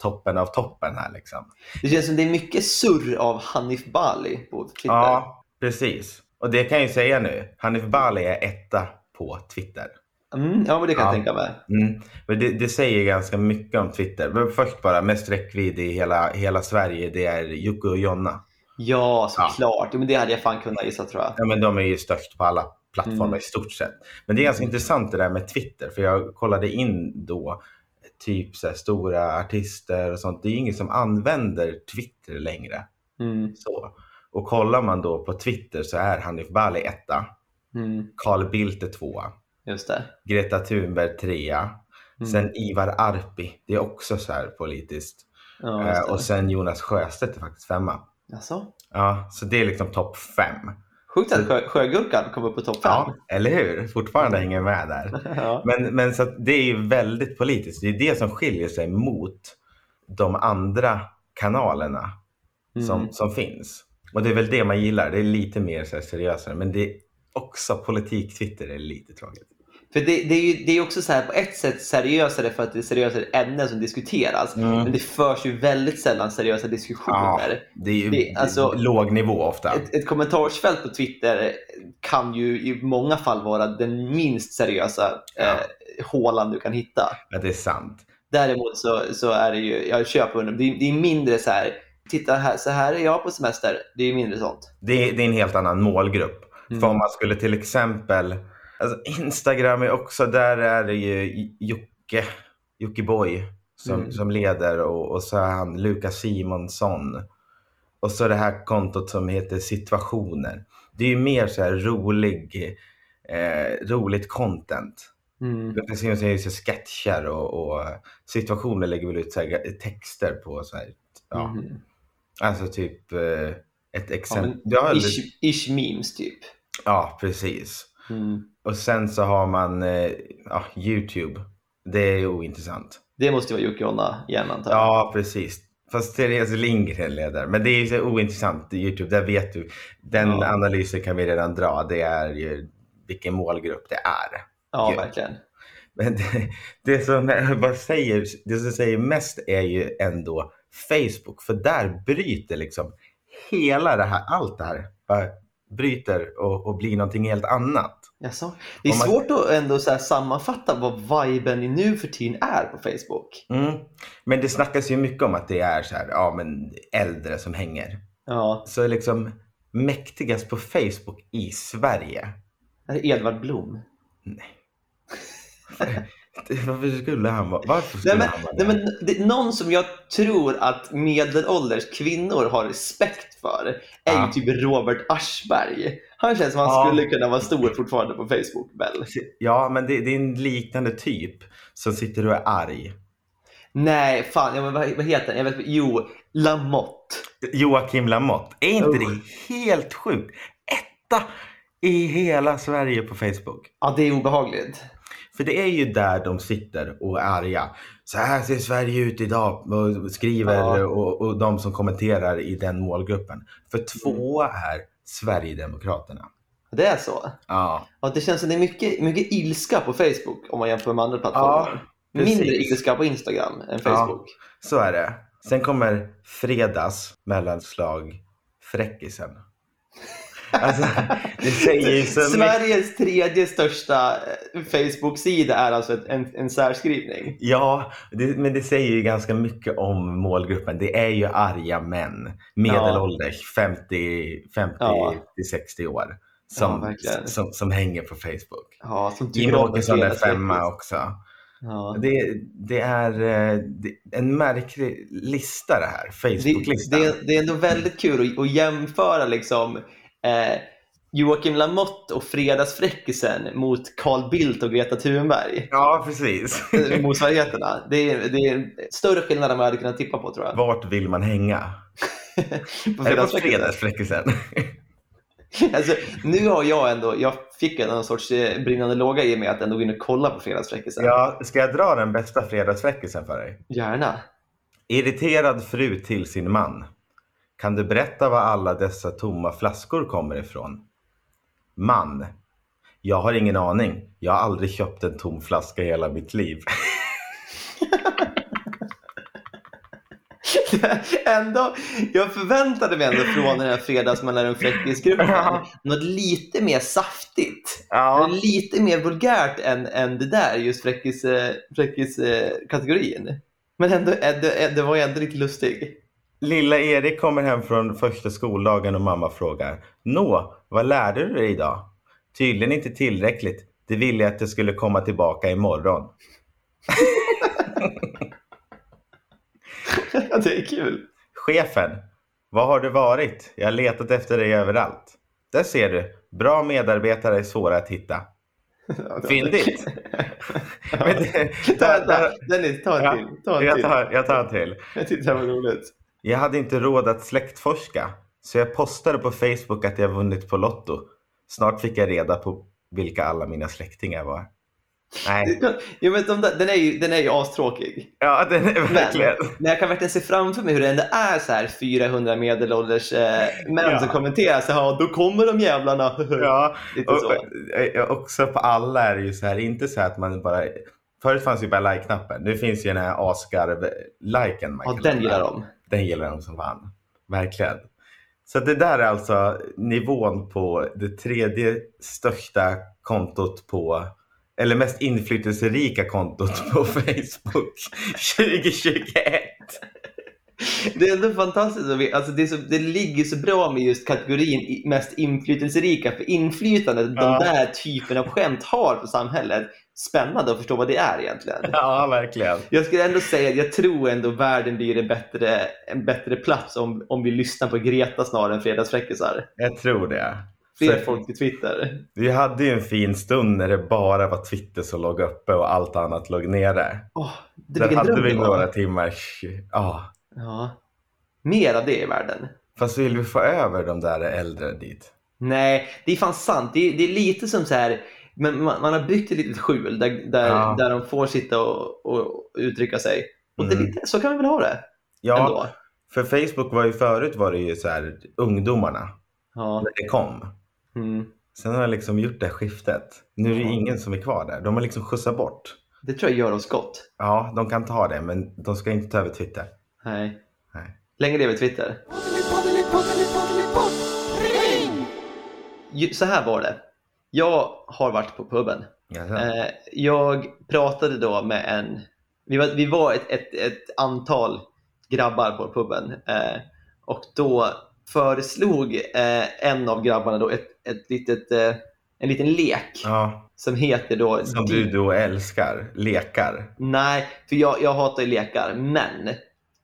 toppen av toppen här liksom. Det känns som det är mycket surr av Hanif Bali på Twitter. Ja, precis. Och det kan jag ju säga nu. Hanif Bali är etta på Twitter. Mm, ja, men det kan jag Ja. tänka mig. Mm. Men det, det säger ganska mycket om Twitter. Men först bara, mest räckvidd i hela, hela Sverige, det är Jocke och Jonna. Ja, såklart. Ja. men det hade jag fan kunnat gissa tror jag. Ja, men de är ju störst på alla plattformar Mm. i stort sett. Men det är ganska intressant det där med Twitter, för jag kollade in då typ så stora artister och sånt. Det är ingen som använder Twitter längre. Mm, Så. Och kollar man då på Twitter så är Hanif Bali etta, mm, Carl Bildt är tvåa, just det. Greta Thunberg trea, Mm. sen Ivar Arpi, det är också så här politiskt. Ja, Eh, och sen Jonas Sjöstedt är faktiskt femma. Jaså? Ja, så det är liksom topp fem. Sjukt att sjö, Sjögurkan kom upp på topp. Ja, eller hur? Fortfarande hänger med där. Ja. Men, men så det är ju väldigt politiskt. Det är det som skiljer sig mot de andra kanalerna som, Mm. som finns. Och det är väl det man gillar. Det är lite mer så seriösare. Men det också politik-Twitter är lite tråkigt. För det, det, är ju det är också så här på ett sätt seriösare för att det är seriösare ämnen som diskuteras. Mm. Men det förs ju väldigt sällan seriösa diskussioner. det är ju Det- alltså- låg nivå ofta. Ett, ett kommentarsfält på Twitter kan ju i många fall vara den minst seriösa Ja. eh, hålan du kan hitta. Ja, det är sant. Däremot så, så är det ju, jag köper det, det är, det är mindre så här, titta här, så här är jag på semester. Det är mindre sånt. Det är, det är en helt annan målgrupp. Mm. För om man skulle till exempel, alltså Instagram är också, där är det ju Jocke, Jockiboi som, Mm. som leder och, och så är han Lukas Simonsson. Och så det här kontot som heter situationer. Det är ju mer så här rolig, eh, roligt content. Mm. Simonsson är ju så sketcher och, och situationer lägger väl ut så här, texter på så här, ja, Mhm. alltså typ eh, ett exempel. aldrig- Ish, ish memes typ. Ja, precis. Mm. Och sen så har man eh, ja, Youtube. Det är ointressant. Det måste ju vara Jocke Jonna igen antar jag. Ja, precis. Fast Therese Lindgren leder. Men det är ju så ointressant. Youtube, där vet du. Den Ja. analysen kan vi redan dra. Det är ju vilken målgrupp det är. Ja, Gud. verkligen. Men det, det, som, bara säger, det som säger mest är ju ändå Facebook. För där bryter liksom hela det här, allt det här, bryter och, och blir någonting helt annat. Jaså? Det är man- svårt att ändå så sammanfatta vad viben nu för tiden är på Facebook. Mm. Men det snackas ju mycket om att det är så här, ja men äldre som hänger. Ja, Så liksom mäktigast på Facebook i Sverige. det är Edvard Blom. Varför skulle han vara, varför Nej, skulle men, han vara nej, det? men det, någon som jag tror att medelålders kvinnor har respekt för är Ja. ju typ Robert Aschberg. Han känns som han Ja. skulle kunna vara stor fortfarande på Facebook. Väl? Ja, men det, det är en liknande typ som sitter och är arg. Nej, fan, ja, men vad, vad heter han? Jag vet, jo, Lamotte. Joakim Lamotte. Är inte Usch. det helt sjukt? Etta i hela Sverige på Facebook. Ja, det är obehagligt. För det är ju där de sitter och är arga. Så här ser Sverige ut idag och skriver Ja. och, och de som kommenterar i den målgruppen. För två är Sverigedemokraterna. Det är så. Ja, Ja, det känns som det är mycket, mycket ilska på Facebook om man jämför med andra plattformar. precis. Mindre ilska på Instagram än Facebook. så är det. Sen kommer fredags mellanslag fräckisen. Alltså, det säger ju så. Sveriges tredje största eh, Facebook-sida är alltså en, en särskrivning. Ja, det, men det säger ju ganska mycket om målgruppen. Det är ju arga män, medelålders, 50, 50 Ja. till 60 år, Ja, som, verkligen. som, som hänger på Facebook. Ja, som Jimmie Åkesson är femma också. Ja. Det, det är eh, det, en märklig lista det här, Det, Facebook-listan. det, det är ändå väldigt kul att, att jämföra liksom, eh, Joakim Lamotte och Fredagsfräckisen mot Carl Bildt och Greta Thunberg. Ja, precis. Motsvarigheterna. Det är, det är större skillnad än vad jag hade kunnat tippa på tror jag. Vart vill man hänga? På Fredagsfräckisen. fredagsfräckisen? Alltså, nu har jag ändå, jag fick en sorts eh, brinnande låga i mig att ändå gå in och kolla på Fredagsfräckisen. Ja, ska jag dra den bästa fredagsfräckisen för dig? Gärna. Irriterad fru till sin man. Kan du berätta var alla dessa tomma flaskor kommer ifrån? Man. Jag har ingen aning. Jag har aldrig köpt en tom flaska i hela mitt liv. ändå, jag förväntade mig ändå från den här fredagsmellan fräckisgruppen Ja. något lite mer saftigt. Ja. Lite mer vulgärt än, än det där, just fräckis, eh, fräckis-kategorin. Men ändå, ändå, det var ju ändå lite lustig. Lilla Erik kommer hem från första skoldagen och mamma frågar. Nå, vad lärde du dig idag? Tydligen inte tillräckligt. Det ville jag att jag skulle komma tillbaka imorgon. Ja, det är kul. Chefen. Var har du varit? Jag har letat efter dig överallt. Där ser du. Bra medarbetare är svåra att hitta. Fyndigt. Men det- Ta, ta, Dennis, ta en Ja, till. Ta en Jag tar, jag tar en till. Jag tyckte det var roligt. Jag hade inte råd att släktforska, så jag postade på Facebook att jag vunnit på Lotto. Snart fick jag reda på vilka alla mina släktingar var. Nej. De där, den, är ju, den är ju astråkig. Ja, den är verkligen. Men, men jag kan verkligen se framför mig hur det ändå är så här 400 medelålders eh, män Ja. som kommenterar så här, då kommer de jävlarna. Ja, Lite och, så. och, också på alla är det ju så här, inte så att man bara... Förut fanns ju bara like-knappen. Nu finns ju den här Oscar-liken. man Ja, den gillar de. Den gillar de som vann. Verkligen. Så det där är alltså nivån på det tredje största kontot på eller mest inflytelserika kontot på Facebook 2021. Det är ändå fantastiskt. Alltså det, är så, det ligger så bra med just kategorin mest inflytelserika. För inflytandet Ja. de där typen av skämt har för samhället. Spännande att förstå vad det är egentligen. Ja, verkligen. Jag skulle ändå säga att jag tror ändå världen blir en bättre, en bättre plats om, om vi lyssnar på Greta snarare än fredagsfräckisar. Jag tror det. Fler Så- folk till Twitter. Vi hade ju en fin stund när det bara var Twitter som låg uppe och allt annat låg nere. Det Där hade vi några timmars... Ja. Ja. Mer av det i världen. Fast vill vi få över de där äldre dit? Nej, det är fan sant. Det är, det är lite som så här, men man, man har byggt ett litet skjul där, där, Ja. där de får sitta och, och uttrycka sig. Och det Mm. lite, så kan vi väl ha det Ja, ändå. för Facebook var ju förut var det ju så här ungdomarna. Ja. När det kom. Mm. Sen har jag liksom gjort det skiftet. Nu är det ingen som är kvar där. De har liksom skjutsat bort. Det tror jag gör oss gott. Ja, de kan ta det, men de ska inte ta över Twitter. Nej. Nej. Länge lever Twitter. Så här var det. Jag har varit på puben. Jaså? Eh, jag pratade då med en, vi var, vi var ett, ett, ett antal grabbar på puben eh, och då föreslog eh, en av grabbarna då ett, ett litet, en liten lek Ja, som heter då... som du då älskar. Lekar. Nej, för jag, jag hatar ju lekar, men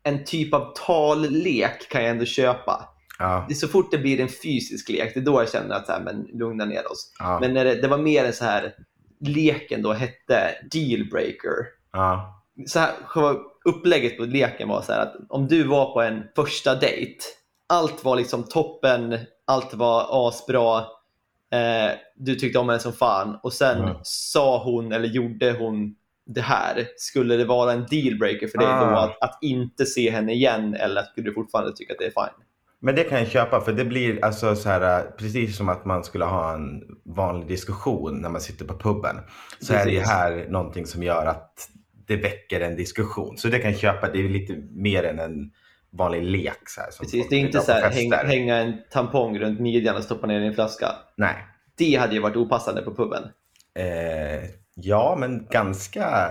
en typ av tallek kan jag ändå köpa. Ja, Det är så fort det blir en fysisk lek, det är då jag känner att så här, men, lugna ner oss. ja, Men när det, det var mer en så här, leken då hette dealbreaker. ja. Så här, upplägget på leken var så här att om du var på en första dejt, allt var liksom toppen, allt var asbra, eh, du tyckte om henne som fan och sen Mm. sa hon eller gjorde hon det här, skulle det vara en dealbreaker för dig då Ah. att, att inte se henne igen eller skulle du fortfarande tycka att det är fine? Men det kan jag köpa för det blir alltså så här precis som att man skulle ha en vanlig diskussion när man sitter på puben. Så är det Precis. här någonting som gör att det väcker en diskussion. Så det kan jag köpa. Det är lite mer än en vanlig lek. Så här, Precis, det är inte så här, häng, hänga en tampong runt midjan och stoppa ner i en flaska. Nej. Det hade ju varit opassande på puben. Eh, ja, men ganska...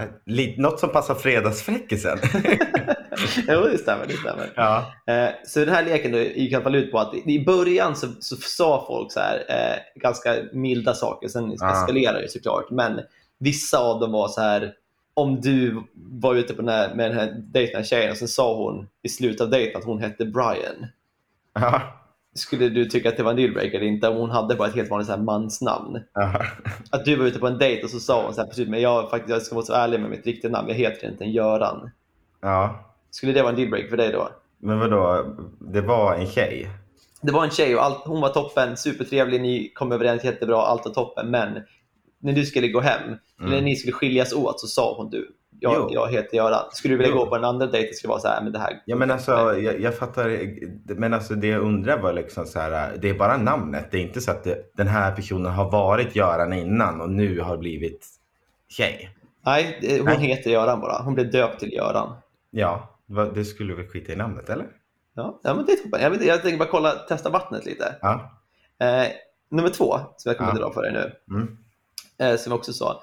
Något som passar fredagsfräckisen. jo, det stämmer. Det stämmer. ja. Eh, så den här leken då gick i alla fall ut på att i- början så, så sa folk så här, eh, ganska milda saker, sen Ah. eskalerar det såklart. Men vissa av dem var så här, om du var ute på den här, med den här dejten tjejen och sen sa hon i slutet av dejten att hon hette Brian. Ja. Skulle du tycka att det var en dealbreaker eller inte? Om hon hade bara ett helt vanligt så här mansnamn. Ja. Att du var ute på en dejt och så sa hon så här, precis, men jag, faktiskt, jag ska vara så ärlig med mitt riktiga namn, jag heter inte en Göran. ja. Skulle det vara en dealbreaker för dig då? Men vadå? Det var en tjej? Det var en tjej och allt, hon var toppen, supertrevlig, ni kom överens jättebra, allt var toppen. Men när du skulle gå hem, eller när ni skulle skiljas åt så sa hon du, jag, jag heter Göran. Skulle du vilja Jo. gå på en andra dejt? Det skulle vara så här, men det här... Ja men alltså jag, jag fattar. Men alltså det jag undrar var liksom så här. Det är bara namnet. Det är inte så att det, den här personen har varit Göran innan och nu har blivit tjej. Nej, hon Nej. heter Göran bara. Hon blev döpt till Göran. Ja, det skulle väl skita i namnet eller? Ja, ja men det är toppen. Jag, vet, jag tänker bara kolla, testa vattnet lite. Ja. Eh, nummer två, som jag kommer Ja. dra för dig nu. Mm. eh, som jag också sa.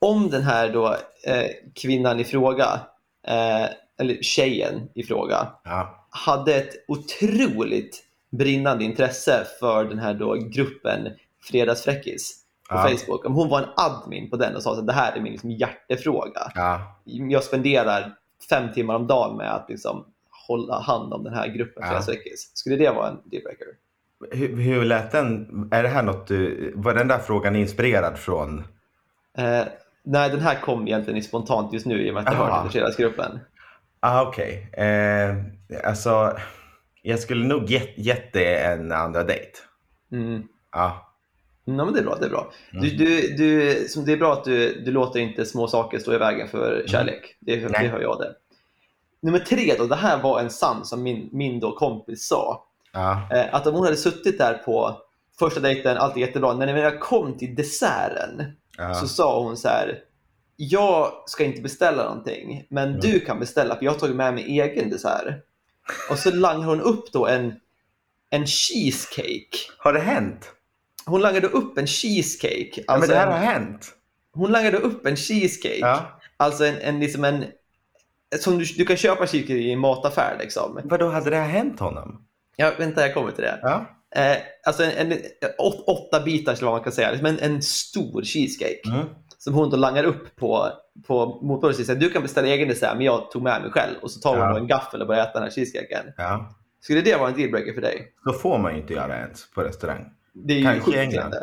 Om den här då, eh, kvinnan i fråga, eh, eller tjejen i fråga, Ja. hade ett otroligt brinnande intresse för den här då gruppen Fredagsfräckis på Ja. Facebook. Om hon var en admin på den och sa att det här är min liksom hjärtefråga. Ja. Jag spenderar fem timmar om dagen med att liksom hålla hand om den här gruppen Ja. Fredagsfräckis. Skulle det vara en dealbreaker? Hur, hur lät den? Är det här något du, var den där frågan inspirerad från? Eh, nej, den här kom egentligen spontant just nu i och med att jag hörde till Fredagsgruppen. Ah, Okej. Eh, alltså, jag skulle nog gett, gett det en andra dejt. Mm. Ja. Ja, men det är bra. Det är bra. Mm. Du, du, du, som det är bra att du, du låter inte små saker stå i vägen för kärlek. Det, det Mm. Nej. hör jag det. Nummer tre då, det här var en sann som min, min då kompis sa. Ja. Eh, att om hon hade suttit där på första dejten, allt är jättebra. När det väl kom till desserten Ja. så sa hon så här. Jag ska inte beställa någonting, men Mm. du kan beställa för jag har tagit med mig egen dessert. Och så langar hon upp då en, en cheesecake. Har det hänt? Hon langade upp en cheesecake. Ja, men Alltså det här en, har hänt. hon langade upp en cheesecake. Ja. Alltså en, en, liksom en som du, du kan köpa cheesecake i en mataffär. Liksom. Vadå, hade det här hänt honom? Ja, vänta, jag kommer till det. Ja. Eh, alltså en, en, åt, åtta bitar skulle man kan säga. Liksom en, stor cheesecake. Mm. Som hon då langar upp på, på motbordet och säger du kan beställa egen dessert men jag tog med mig själv. Och så tar hon Ja. då en gaffel och börjar äta den här cheesecaken. ja. Skulle det vara en dealbreaker för dig? Så får man ju inte göra ens på restaurang. Det är ju Kanske i England.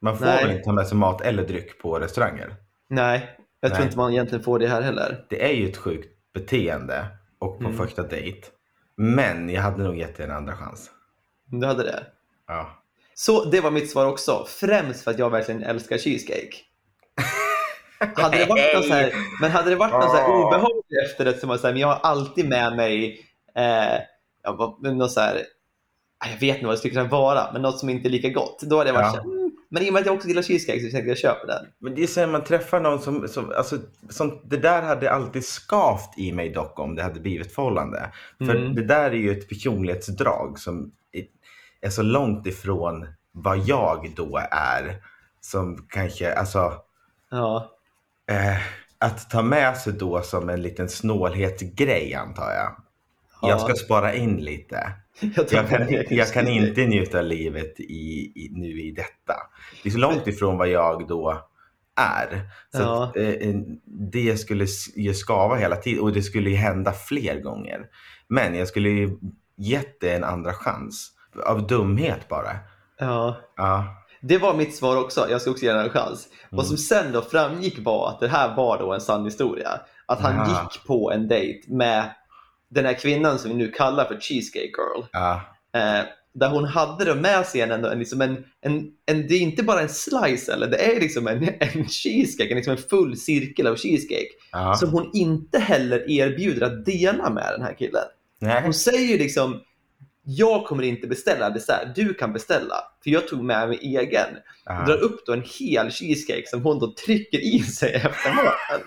Man får Nej. väl inte ta med sig mat eller dryck på restauranger. Nej, jag tror Nej. inte man egentligen får det här heller. Det är ju ett sjukt beteende och på Mm. första dejt. Men jag hade nog gett det en andra chans. Du hade det? Ja. Så det var mitt svar också. Främst för att jag verkligen älskar cheesecake. hade det varit någon så här, men hade det varit någon så här obehaglig efterrätt som var så här, men jag har alltid med mig eh, någon så här, jag vet inte vad det skulle kunna vara, men något som inte är lika gott. Då hade jag varit Ja. så här, mm. Men i och med att jag också gillar cheesecake så tänkte jag jag köper den. Men det är så här, man träffar någon som, som, alltså, som, det där hade alltid skavt i mig dock om det hade blivit förhållande. För Mm. det där är ju ett personlighetsdrag som är- så långt ifrån vad jag då är. Som kanske, alltså, Ja, eh, att ta med sig då som en liten snålhetsgrej antar jag. Ja. Jag ska spara in lite. jag, Jag kan, jag kan inte njuta av livet i, i, nu i detta. Det är så långt ifrån vad jag då är. Så Ja. att, eh, det skulle ju skava hela tiden och det skulle ju hända fler gånger. Men jag skulle ju gett det en andra chans. Av dumhet bara. Ja. Ja. Det var mitt svar också. Jag ska också ge den en chans. Mm. Vad som sen då framgick var att det här var då en sann historia. Att han Aha. gick på en dejt med den här kvinnan som vi nu kallar för Cheesecake Girl. Ja. Eh, där hon hade då med sig en, en, liksom en, en, en, det är inte bara en slice eller det är liksom en, en cheesecake, en, liksom en full cirkel av cheesecake. ja. Som hon inte heller erbjuder att dela med den här killen. Nej. Hon säger liksom jag kommer inte beställa dessert, du kan beställa. För jag tog med mig egen. Ja. Drar upp då en hel cheesecake som hon då trycker i sig efter maten.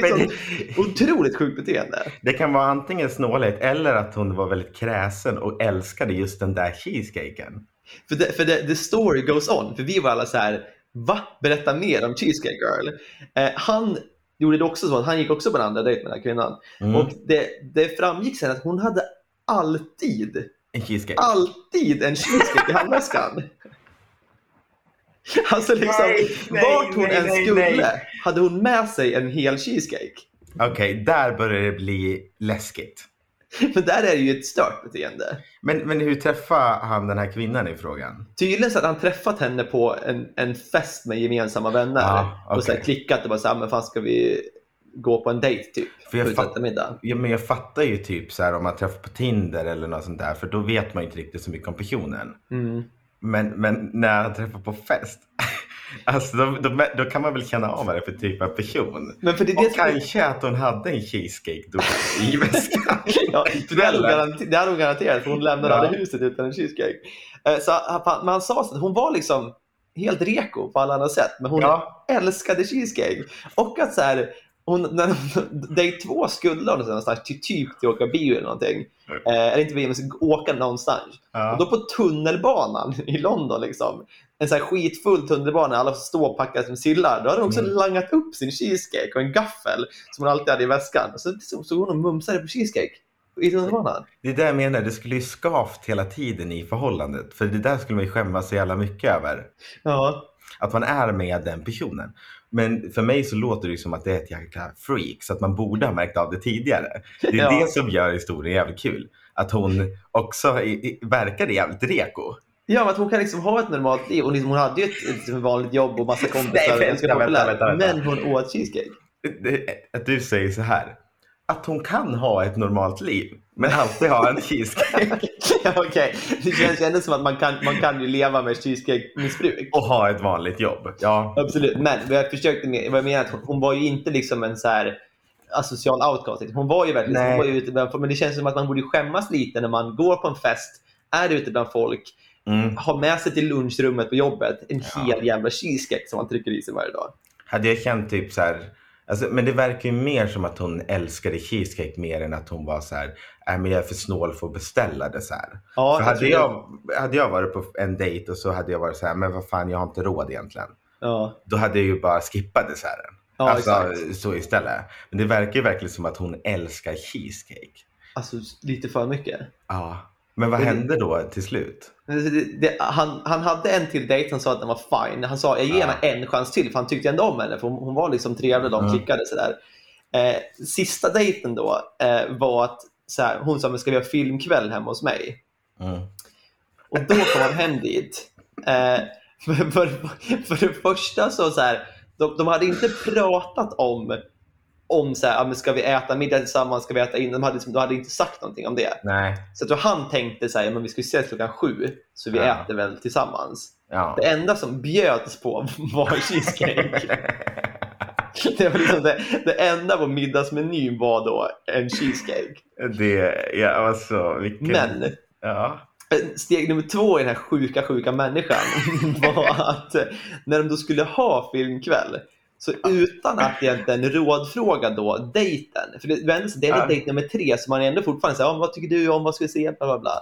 Men otroligt sjukt beteende. Det kan vara antingen snålhet eller att hon var väldigt kräsen och älskade just den där cheesecaken. För, det, för det, the story goes on. För vi var alla så här, va? Berätta mer om Cheesecake Girl. Eh, han gjorde det också så att han gick också på en andra dejt med den här kvinnan. Mm. Och det, det framgick sen att hon hade alltid, En cheesecake. alltid en cheesecake i handväskan. Alltså liksom, Nej, nej, vart hon nej, än skulle nej. hade hon med sig en hel cheesecake. Okej, där börjar det bli läskigt. Men där är det ju ett stört beteende. Men, men hur träffade han den här kvinnan i frågan? Tydligen så hade han träffat henne på en, en fest med gemensamma vänner Ah, och så här klickat och bara så här, men fan ska vi gå på en dejt typ? För jag fatt-. Ja, men jag fattar ju typ så här om man träffar på Tinder eller något sånt där, för då vet man ju inte riktigt så mycket om personen. Mm. Men, men när han träffar på fest, alltså då, då, då kan man väl känna av vad det är för typ av person. Men för det är Och det som är kanske att hon hade en cheesecake då i väskan. Ja, det hade hon det garanterat, för hon lämnade Ja. aldrig huset utan en cheesecake. Eh, Så, men han sa så att hon var liksom helt reko på alla andra sätt, men hon Ja. älskade cheesecake. Och att så här, hon, när hon, day två skulle hon någonstans, till typ till åka bio eller någonting. Eh, eller inte bio, men så åka någonstans. Ja. Och då på tunnelbanan i London, liksom, en sån här skitfull tunnelbana, alla får stå och packa som sillar. Då hade hon också Mm. langat upp sin cheesecake och en gaffel som hon alltid hade i väskan. Så så- såg hon och mumsade på cheesecake i tunnelbanan. Det är det jag menar, det skulle ju skavt hela tiden i förhållandet. För det där skulle man ju skämmas så jävla mycket över. Ja, Att man är med den personen. Men för mig så låter det som att det är ett jäkla freak. Så att man borde ha märkt av det tidigare. Det är Ja. det som gör historien jävligt kul. Att hon också verkade jävligt reko. ja men att hon kan liksom ha ett normalt liv. Och liksom, hon hade ju ett, liksom vanligt jobb och massa kompisar. Nej, vänta, vänta, vänta. Men hon åt cheesecake. Att du säger så här. Att hon kan ha ett normalt liv. Men alltid ha en cheesecake. Okej, det känns ändå som att man kan, man kan ju leva med cheesecake-missbruk. Och ha ett vanligt jobb. Ja. Absolut, men vad jag försökte med, vad jag menar att hon, var ju inte liksom en så här asocial outcast. Hon var ju verkligen hon var ju ute bland, men det känns som att man borde skämmas lite när man går på en fest, är ute bland folk, Mm. har med sig till lunchrummet på jobbet en Ja. hel jävla cheesecake som man trycker i sig varje dag. Hade jag känt typ så här. Alltså, men det verkar ju mer som att hon älskade cheesecake mer än att hon var så här. Äh, men jag är för snål för att beställa det så här. Ja, för jag hade, tror jag, hade jag varit på en dejt och så hade jag varit så här. Men vad fan, jag har inte råd egentligen. Ja, Då hade jag ju bara skippat desserten. Ja, alltså, exakt. så istället. Men det verkar ju verkligen som att hon älskar cheesecake. alltså lite för mycket. Ja. Men vad Och det- hände då till slut? Det, det, han, han hade en till dejt, han sa att den var fine. Han sa jag ger henne en chans till, för han tyckte ändå om henne. För hon, hon var liksom trevlig, de Mm. klickade sådär. Eh, sista dejten då eh, var att så här, hon sa, men ska vi ha filmkväll hemma hos mig? Mm. Och då kom han hem dit. Eh, för, för, för det första så, så här, de, de hade inte pratat om om så här, ska vi äta middag tillsammans, ska vi äta in? De hade, liksom, de hade inte sagt någonting om det. Nej. Så jag tror han tänkte så här, men vi ska ses klockan sju, så vi Ja. äter väl tillsammans. Ja. Det enda som bjöds på var cheesecake. det, var liksom det, det enda på middagsmenyn var då en cheesecake. Det, ja alltså vilken... Men Ja. steg nummer två i den här sjuka, sjuka människan var att när de då skulle ha filmkväll så utan att egentligen rådfråga då dejten, för det, det är det Ja. dejt nummer tre så man är ändå fortfarande så här, "Ja, vad tycker du om, vad ska vi se, bla bla bla.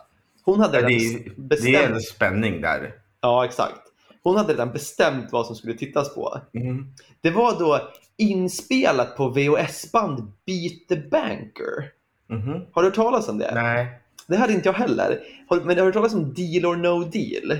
Hon hade Ja, redan det, bes- är- det är bestämt, ändå spänning där. ja exakt. Hon hade redan bestämt vad som skulle tittas på. Mm. Det var då inspelat på VHS-band Beat the Banker. Mhm. Har du hört talas om det? Nej. Det Det hade inte jag heller. Men har du hört talas om Deal or No Deal?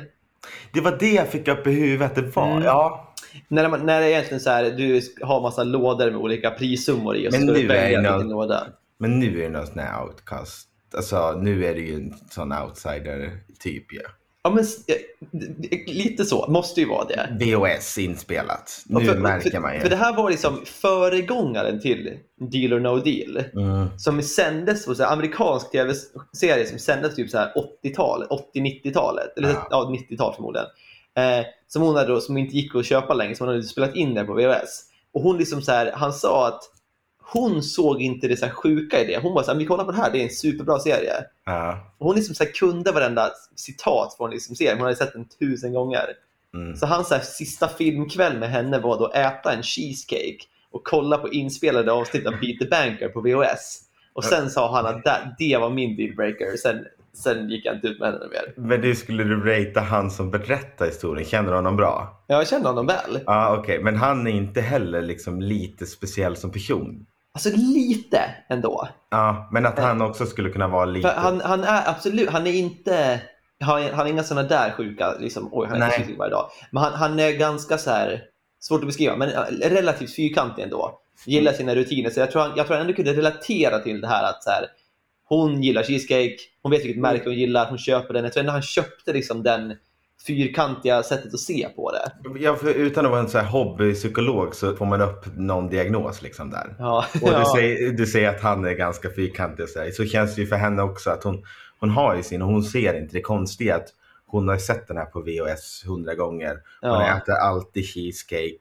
det var det jag fick upp i huvudet. Det var, Mm. ja. När, man, när det är egentligen så här, du har massa lådor med olika prissummor i och så Men ska du välja det vilken låda. Men nu är det någon sån här outcast. Alltså nu är det ju en sån outsider typ ju. Ja, men lite så. Måste ju vara det. VOS inspelat. Nu för, märker för, man ju. För det här var liksom föregångaren till Deal or No Deal. Mm. Som sändes på så här, amerikansk tv-serie som sändes typ så här 80-talet, 80-90-talet. Eller Ja. ja, 90-tal förmodligen. Eh, som hon hade då, som inte gick att köpa längre, som hon hade spelat in den på VHS. Och hon liksom så här, han sa att hon såg inte det så här sjuka i det. Hon var så här, vi kollar på det här, det är en superbra serie. Ja. Och hon liksom så här kunde varenda citat från liksom serien. Hon hade sett den tusen gånger. Mm. Så hans så här, sista filmkväll med henne var då att äta en cheesecake och kolla på inspelade avsnitt av Beat the Banker på VHS. Och sen sa han att det, det var min dealbreaker. Sen, sen gick jag inte ut med henne mer. Men det skulle du ratea han som berättar historien. Känner du honom bra? Jag känner honom väl. Ja okej. Men han är inte heller liksom lite speciell som person. Alltså lite ändå. Ja, men att han också skulle kunna vara lite... För han, han är absolut, han är inte, han, han är inga sådana där sjuka, liksom, oj han Nej. cheesecake varje dag. Men han, han är ganska så här, svårt att beskriva, men äh, relativt fyrkantig ändå. Gillar sina rutiner, så jag tror han, jag tror han ändå kunde relatera till det här att så här, hon gillar cheesecake, hon vet vilket märke hon gillar, hon köper den. Jag tror ändå han köpte liksom den fyrkantiga sättet att se på det. Ja, utan att vara en så här hobbypsykolog så får man upp någon diagnos liksom där. Ja, Och du, ja. säger, du säger att han är ganska fyrkantig och så, här. så känns det ju för henne också att hon, hon har ju sin och hon ser inte det konstiga att hon har sett den här på VHS hundra gånger. Hon Ja. äter alltid cheesecake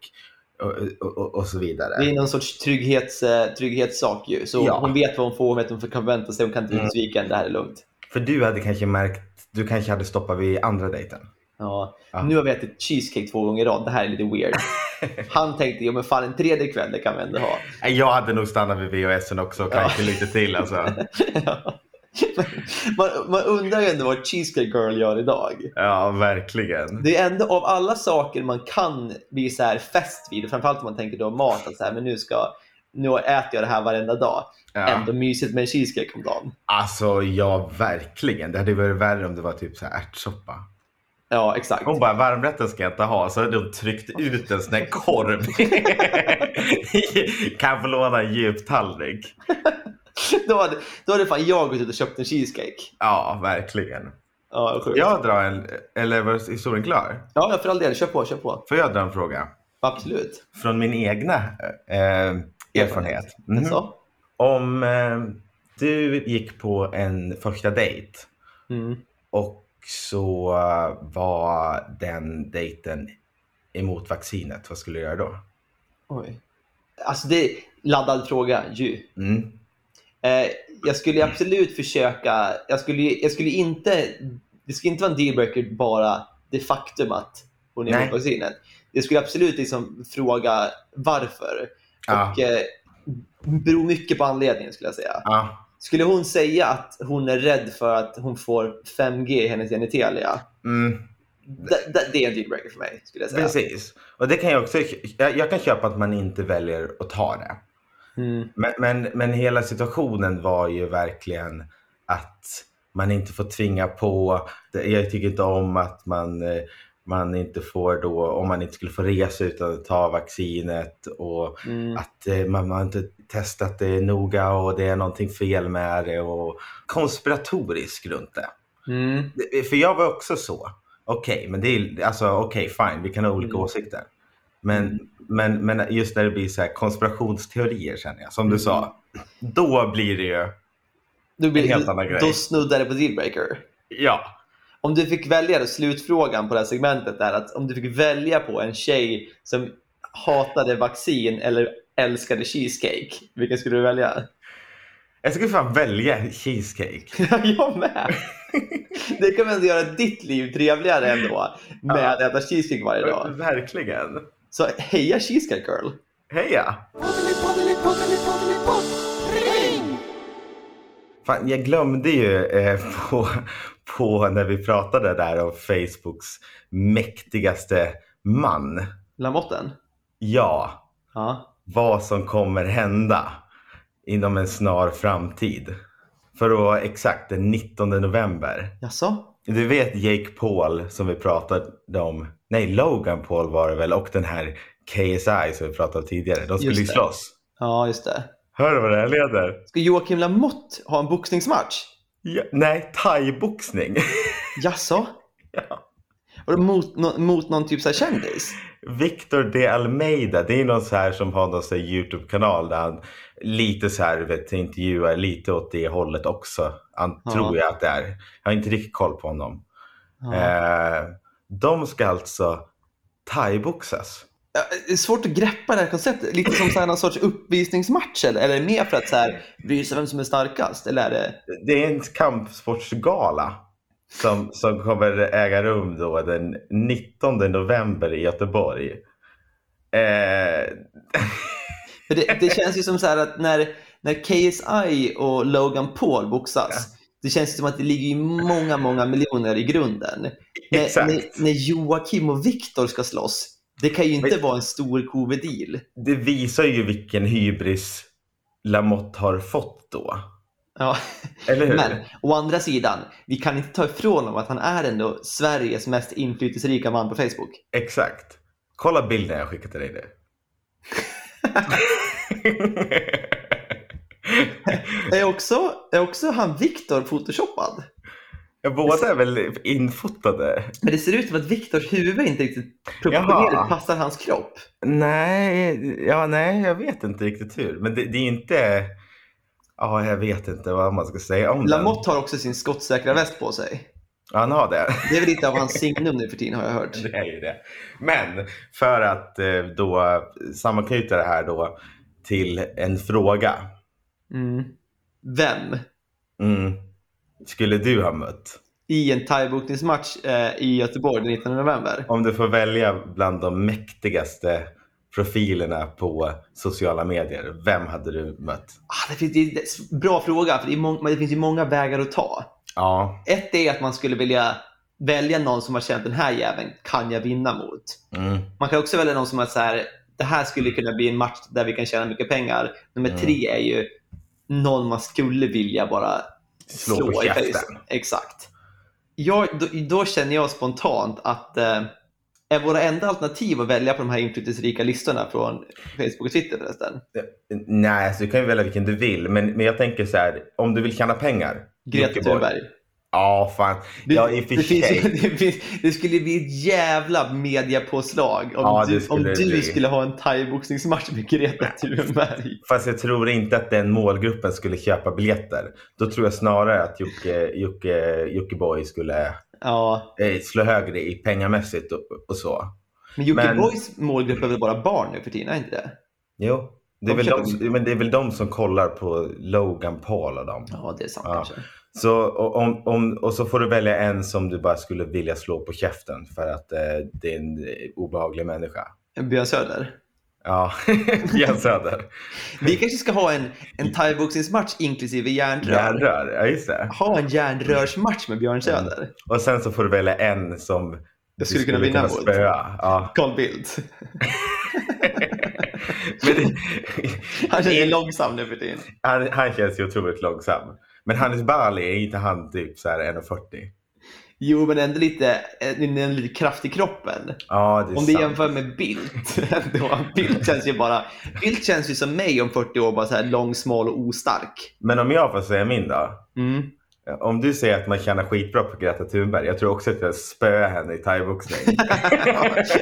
och, och, och, så vidare. Det är någon sorts trygghets, eh, trygghetssak ju. Så Ja. hon vet vad hon får, hon vet vad hon kan förvänta sig, hon kan inte bli Mm. besviken, det här är lugnt. För du hade kanske märkt, du kanske hade stoppat vid andra dejten. Ja. Ja. Nu har vi ätit cheesecake två gånger i rad. Det här är lite weird. Han tänkte, ja men fan en tredje kväll, det kan vi ändå ha. Jag hade nog stannat vid VHSen också och Ja. kanske lite till alltså. Ja. man, man undrar ju ändå vad Cheesecake Girl gör idag. Ja, verkligen. Det är ändå av alla saker man kan bli så här fäst vid, framförallt om man tänker då mat, att så här, men nu, ska, nu äter jag det här varenda dag. Ja. Ändå mysigt med en cheesecake om dagen. Alltså ja, verkligen. Det hade varit värre om det var typ så här ärtsoppa. Ja, exakt. Hon bara, varmrätten ska jag inte ha. Så hade de tryckt ut en sån här korv. kan jag få låna en djup tallrik? Då hade, då hade fan jag gått ut och köpt en cheesecake. Ja, verkligen. Ja, sjukt. Jag drar en, eller var historien klar? ja, för all del. Kör på, kör på. Får jag dra en fråga? Absolut. Från min egna eh, erfarenhet. Mhm. Så. Om, eh, du gick på en första dejt Mm. och så var den dejten emot vaccinet. Vad skulle du göra då? Oj. Alltså det är laddad fråga ju. Mm. Eh, jag skulle absolut försöka, jag skulle, jag skulle inte, det skulle inte vara en dealbreaker bara det faktum att hon är Nej. emot vaccinet. Jag skulle absolut liksom fråga varför. Ja. Och eh, beror mycket på anledningen skulle jag säga. Ja. Skulle hon säga att hon är rädd för att hon får 5G i hennes genitalia, Mm. det, det, det är en dealbreaker för mig skulle jag säga. Precis. Och det kan jag också, jag, jag kan köpa att man inte väljer att ta det. Mm. Men, men, men hela situationen var ju verkligen att man inte får tvinga på. Jag tycker inte om att man, eh, man inte får då, om man inte skulle få resa utan att ta vaccinet och Mm. att eh, man, man har inte testat det noga och det är någonting fel med det och konspiratoriskt runt det. Mm. För jag var också så. Okej, men det är alltså okej, fine, vi kan ha olika Mm. åsikter. Men, men, men just när det blir så här konspirationsteorier känner jag, som du sa, då blir det ju, Då, blir, En helt annan grej. då snuddar det på dealbreaker. ja, Om du fick välja, då, slutfrågan på det här segmentet är att om du fick välja på en tjej som hatade vaccin eller älskade cheesecake, vilken skulle du välja? jag skulle fan välja cheesecake. jag med! Det kan väl göra ditt liv trevligare ändå med att äta cheesecake varje dag. Verkligen. Så heja cheesecake girl! Heja! Fan, jag glömde ju eh, på, på när vi pratade där om Facebooks mäktigaste man. Lamotten? Ja, Ja. vad som kommer hända inom en snar framtid. För att vara exakt den 19 november. Jaså? Du vet Jake Paul som vi pratade om. Nej, Logan Paul var det väl och den här KSI som vi pratade om tidigare. De skulle ju slåss. Ja, just det. Hör du vad det här leder? Ska Joakim Lamotte ha en boxningsmatch? Ja, nej, thaiboxning. Jaså? ja. Var det mot, nå- mot någon typ så kändis? Victor de Almeida, det är någon så här som har någon så YouTube-kanal där han lite så här vet, intervjuar lite åt det hållet också. Han, Ja. Tror jag att det är. Jag har inte riktigt koll på honom. Ja. Eh, de ska alltså thaiboxas. Ja, Det är svårt att greppa det här konceptet. Lite som så här någon sorts uppvisningsmatch eller, eller mer för att så här, visa vem som är starkast? Eller är det... Det är en kampsportsgala som, som kommer äga rum då den 19 november i Göteborg. Eh, det, det känns ju som så här att när, när KSI och Logan Paul boxas, det känns som att det ligger många, många miljoner i grunden. När, när, när Joakim och Viktor ska slåss, det kan ju inte Men- vara en stor covid-deal. det visar ju vilken hybris Lamotte har fått då. Ja. Eller hur? Men å andra sidan, vi kan inte ta ifrån honom att han är ändå Sveriges mest inflytelserika man på Facebook. Exakt. Kolla bilden jag skickade till dig nu. Är också, är också han Viktor photoshoppad? Ja, Båda är väl infotade? Men det ser ut som att Viktors huvud inte riktigt proportionerligt passar hans kropp. Nej, ja, nej, jag vet inte riktigt hur. Men det, det är inte... Ja, jag vet inte vad man ska säga om den. Lamotte har också sin skottsäkra väst på sig. Ja, han har det. Det är väl lite av hans signum nu för tiden har jag hört. Det är ju det. Men för att eh, då sammanknyta det här då till en fråga. Mm. Vem Mm. Skulle du ha mött? i en thaiboxningsmatch eh, i Göteborg den 19 november? Om du får välja bland de mäktigaste profilerna på sociala medier, vem hade du mött? Ah, det, finns, det är bra fråga, för det, är mång, det finns ju många vägar att ta. Ja. Ett är att man skulle vilja välja någon som har känt den här jäveln kan jag vinna mot. Mm. Man kan också välja någon som har så här, det här skulle kunna bli en match där vi kan tjäna mycket pengar. Nummer Mm. tre är ju någon man skulle vilja bara Slå slå, på käften. Exakt. Jag, då, då känner jag spontant att eh, är våra enda alternativ att välja på de här inflytelserika listorna från Facebook och Twitter förresten? Nej, alltså, du kan ju välja vilken du vill. Men, men jag tänker så här, om du vill tjäna pengar. Greta. Thunberg. Ja, fan. Det, ja, i och för det, sig. det, skulle bli ett jävla mediapåslag om Ja, du, skulle om du skulle ha en thaiboxningsmatch med Greta Thunberg. Fast jag tror inte att den målgruppen skulle köpa biljetter. Då tror jag snarare att Jocke, Jocke, Jockiboi skulle Ja, slå högre i pengamässigt och, och så. men Jocke Men- målgrupp är väl bara barn nu för tiden, är inte det? Jo, det är, De väl de, men det är väl de som kollar på Logan Paul och dem. Ja, det är sant Ja. kanske. Så, och, om, om, och så får du välja en som du bara skulle vilja slå på käften för att eh, det är en eh, obehaglig människa. Björn Söder. Ja, Björn Söder. Vi kanske ska ha en, en thaiboxningsmatch inklusive järnrör. Järnrör, ja just det. Ha en järnrörsmatch med Björn Söder. Och sen så får du välja en som du skulle kunna vinna mot. spöa. Ja. Carl Bildt. Det, Han känns ju långsam nu för tiden. han, han känns ju otroligt långsam. Men Hannes Bali är inte han typ så här 1,40? Jo, men ändå lite, ändå lite kraft i kroppen. Ja, det är Om du sant. jämför med Bildt. Bildt känns ju bara, Bildt känns ju som mig om 40 år, bara så här lång, smal och ostark. Men om jag får säga min då? Mm. Om du säger att man tjänar skitbra på Greta Thunberg, jag tror också att jag spöar henne i thaiboxning.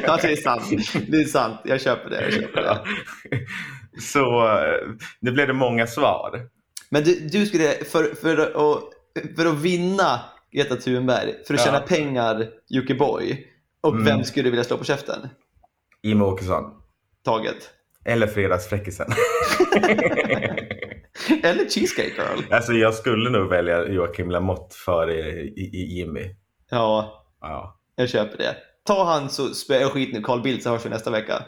ja, det är sant. Det är sant. Jag köper det. Jag köper det. Så eh, nu blev det många svar. Men du, du skulle, för, för, att, för att vinna Greta Thunberg, för att Ja. tjäna pengar Jockiboi, och Mm. vem skulle du vilja slå på käften? Jimmie Åkesson. Taget. Eller Fredagsfräckisen. Eller Cheesecake Girl. alltså jag skulle nog välja Joakim Lamotte före Jimmy. Ja, Ja. jag köper det. Ta han så spöar jag skit nu Carl Bildt så hörs vi nästa vecka.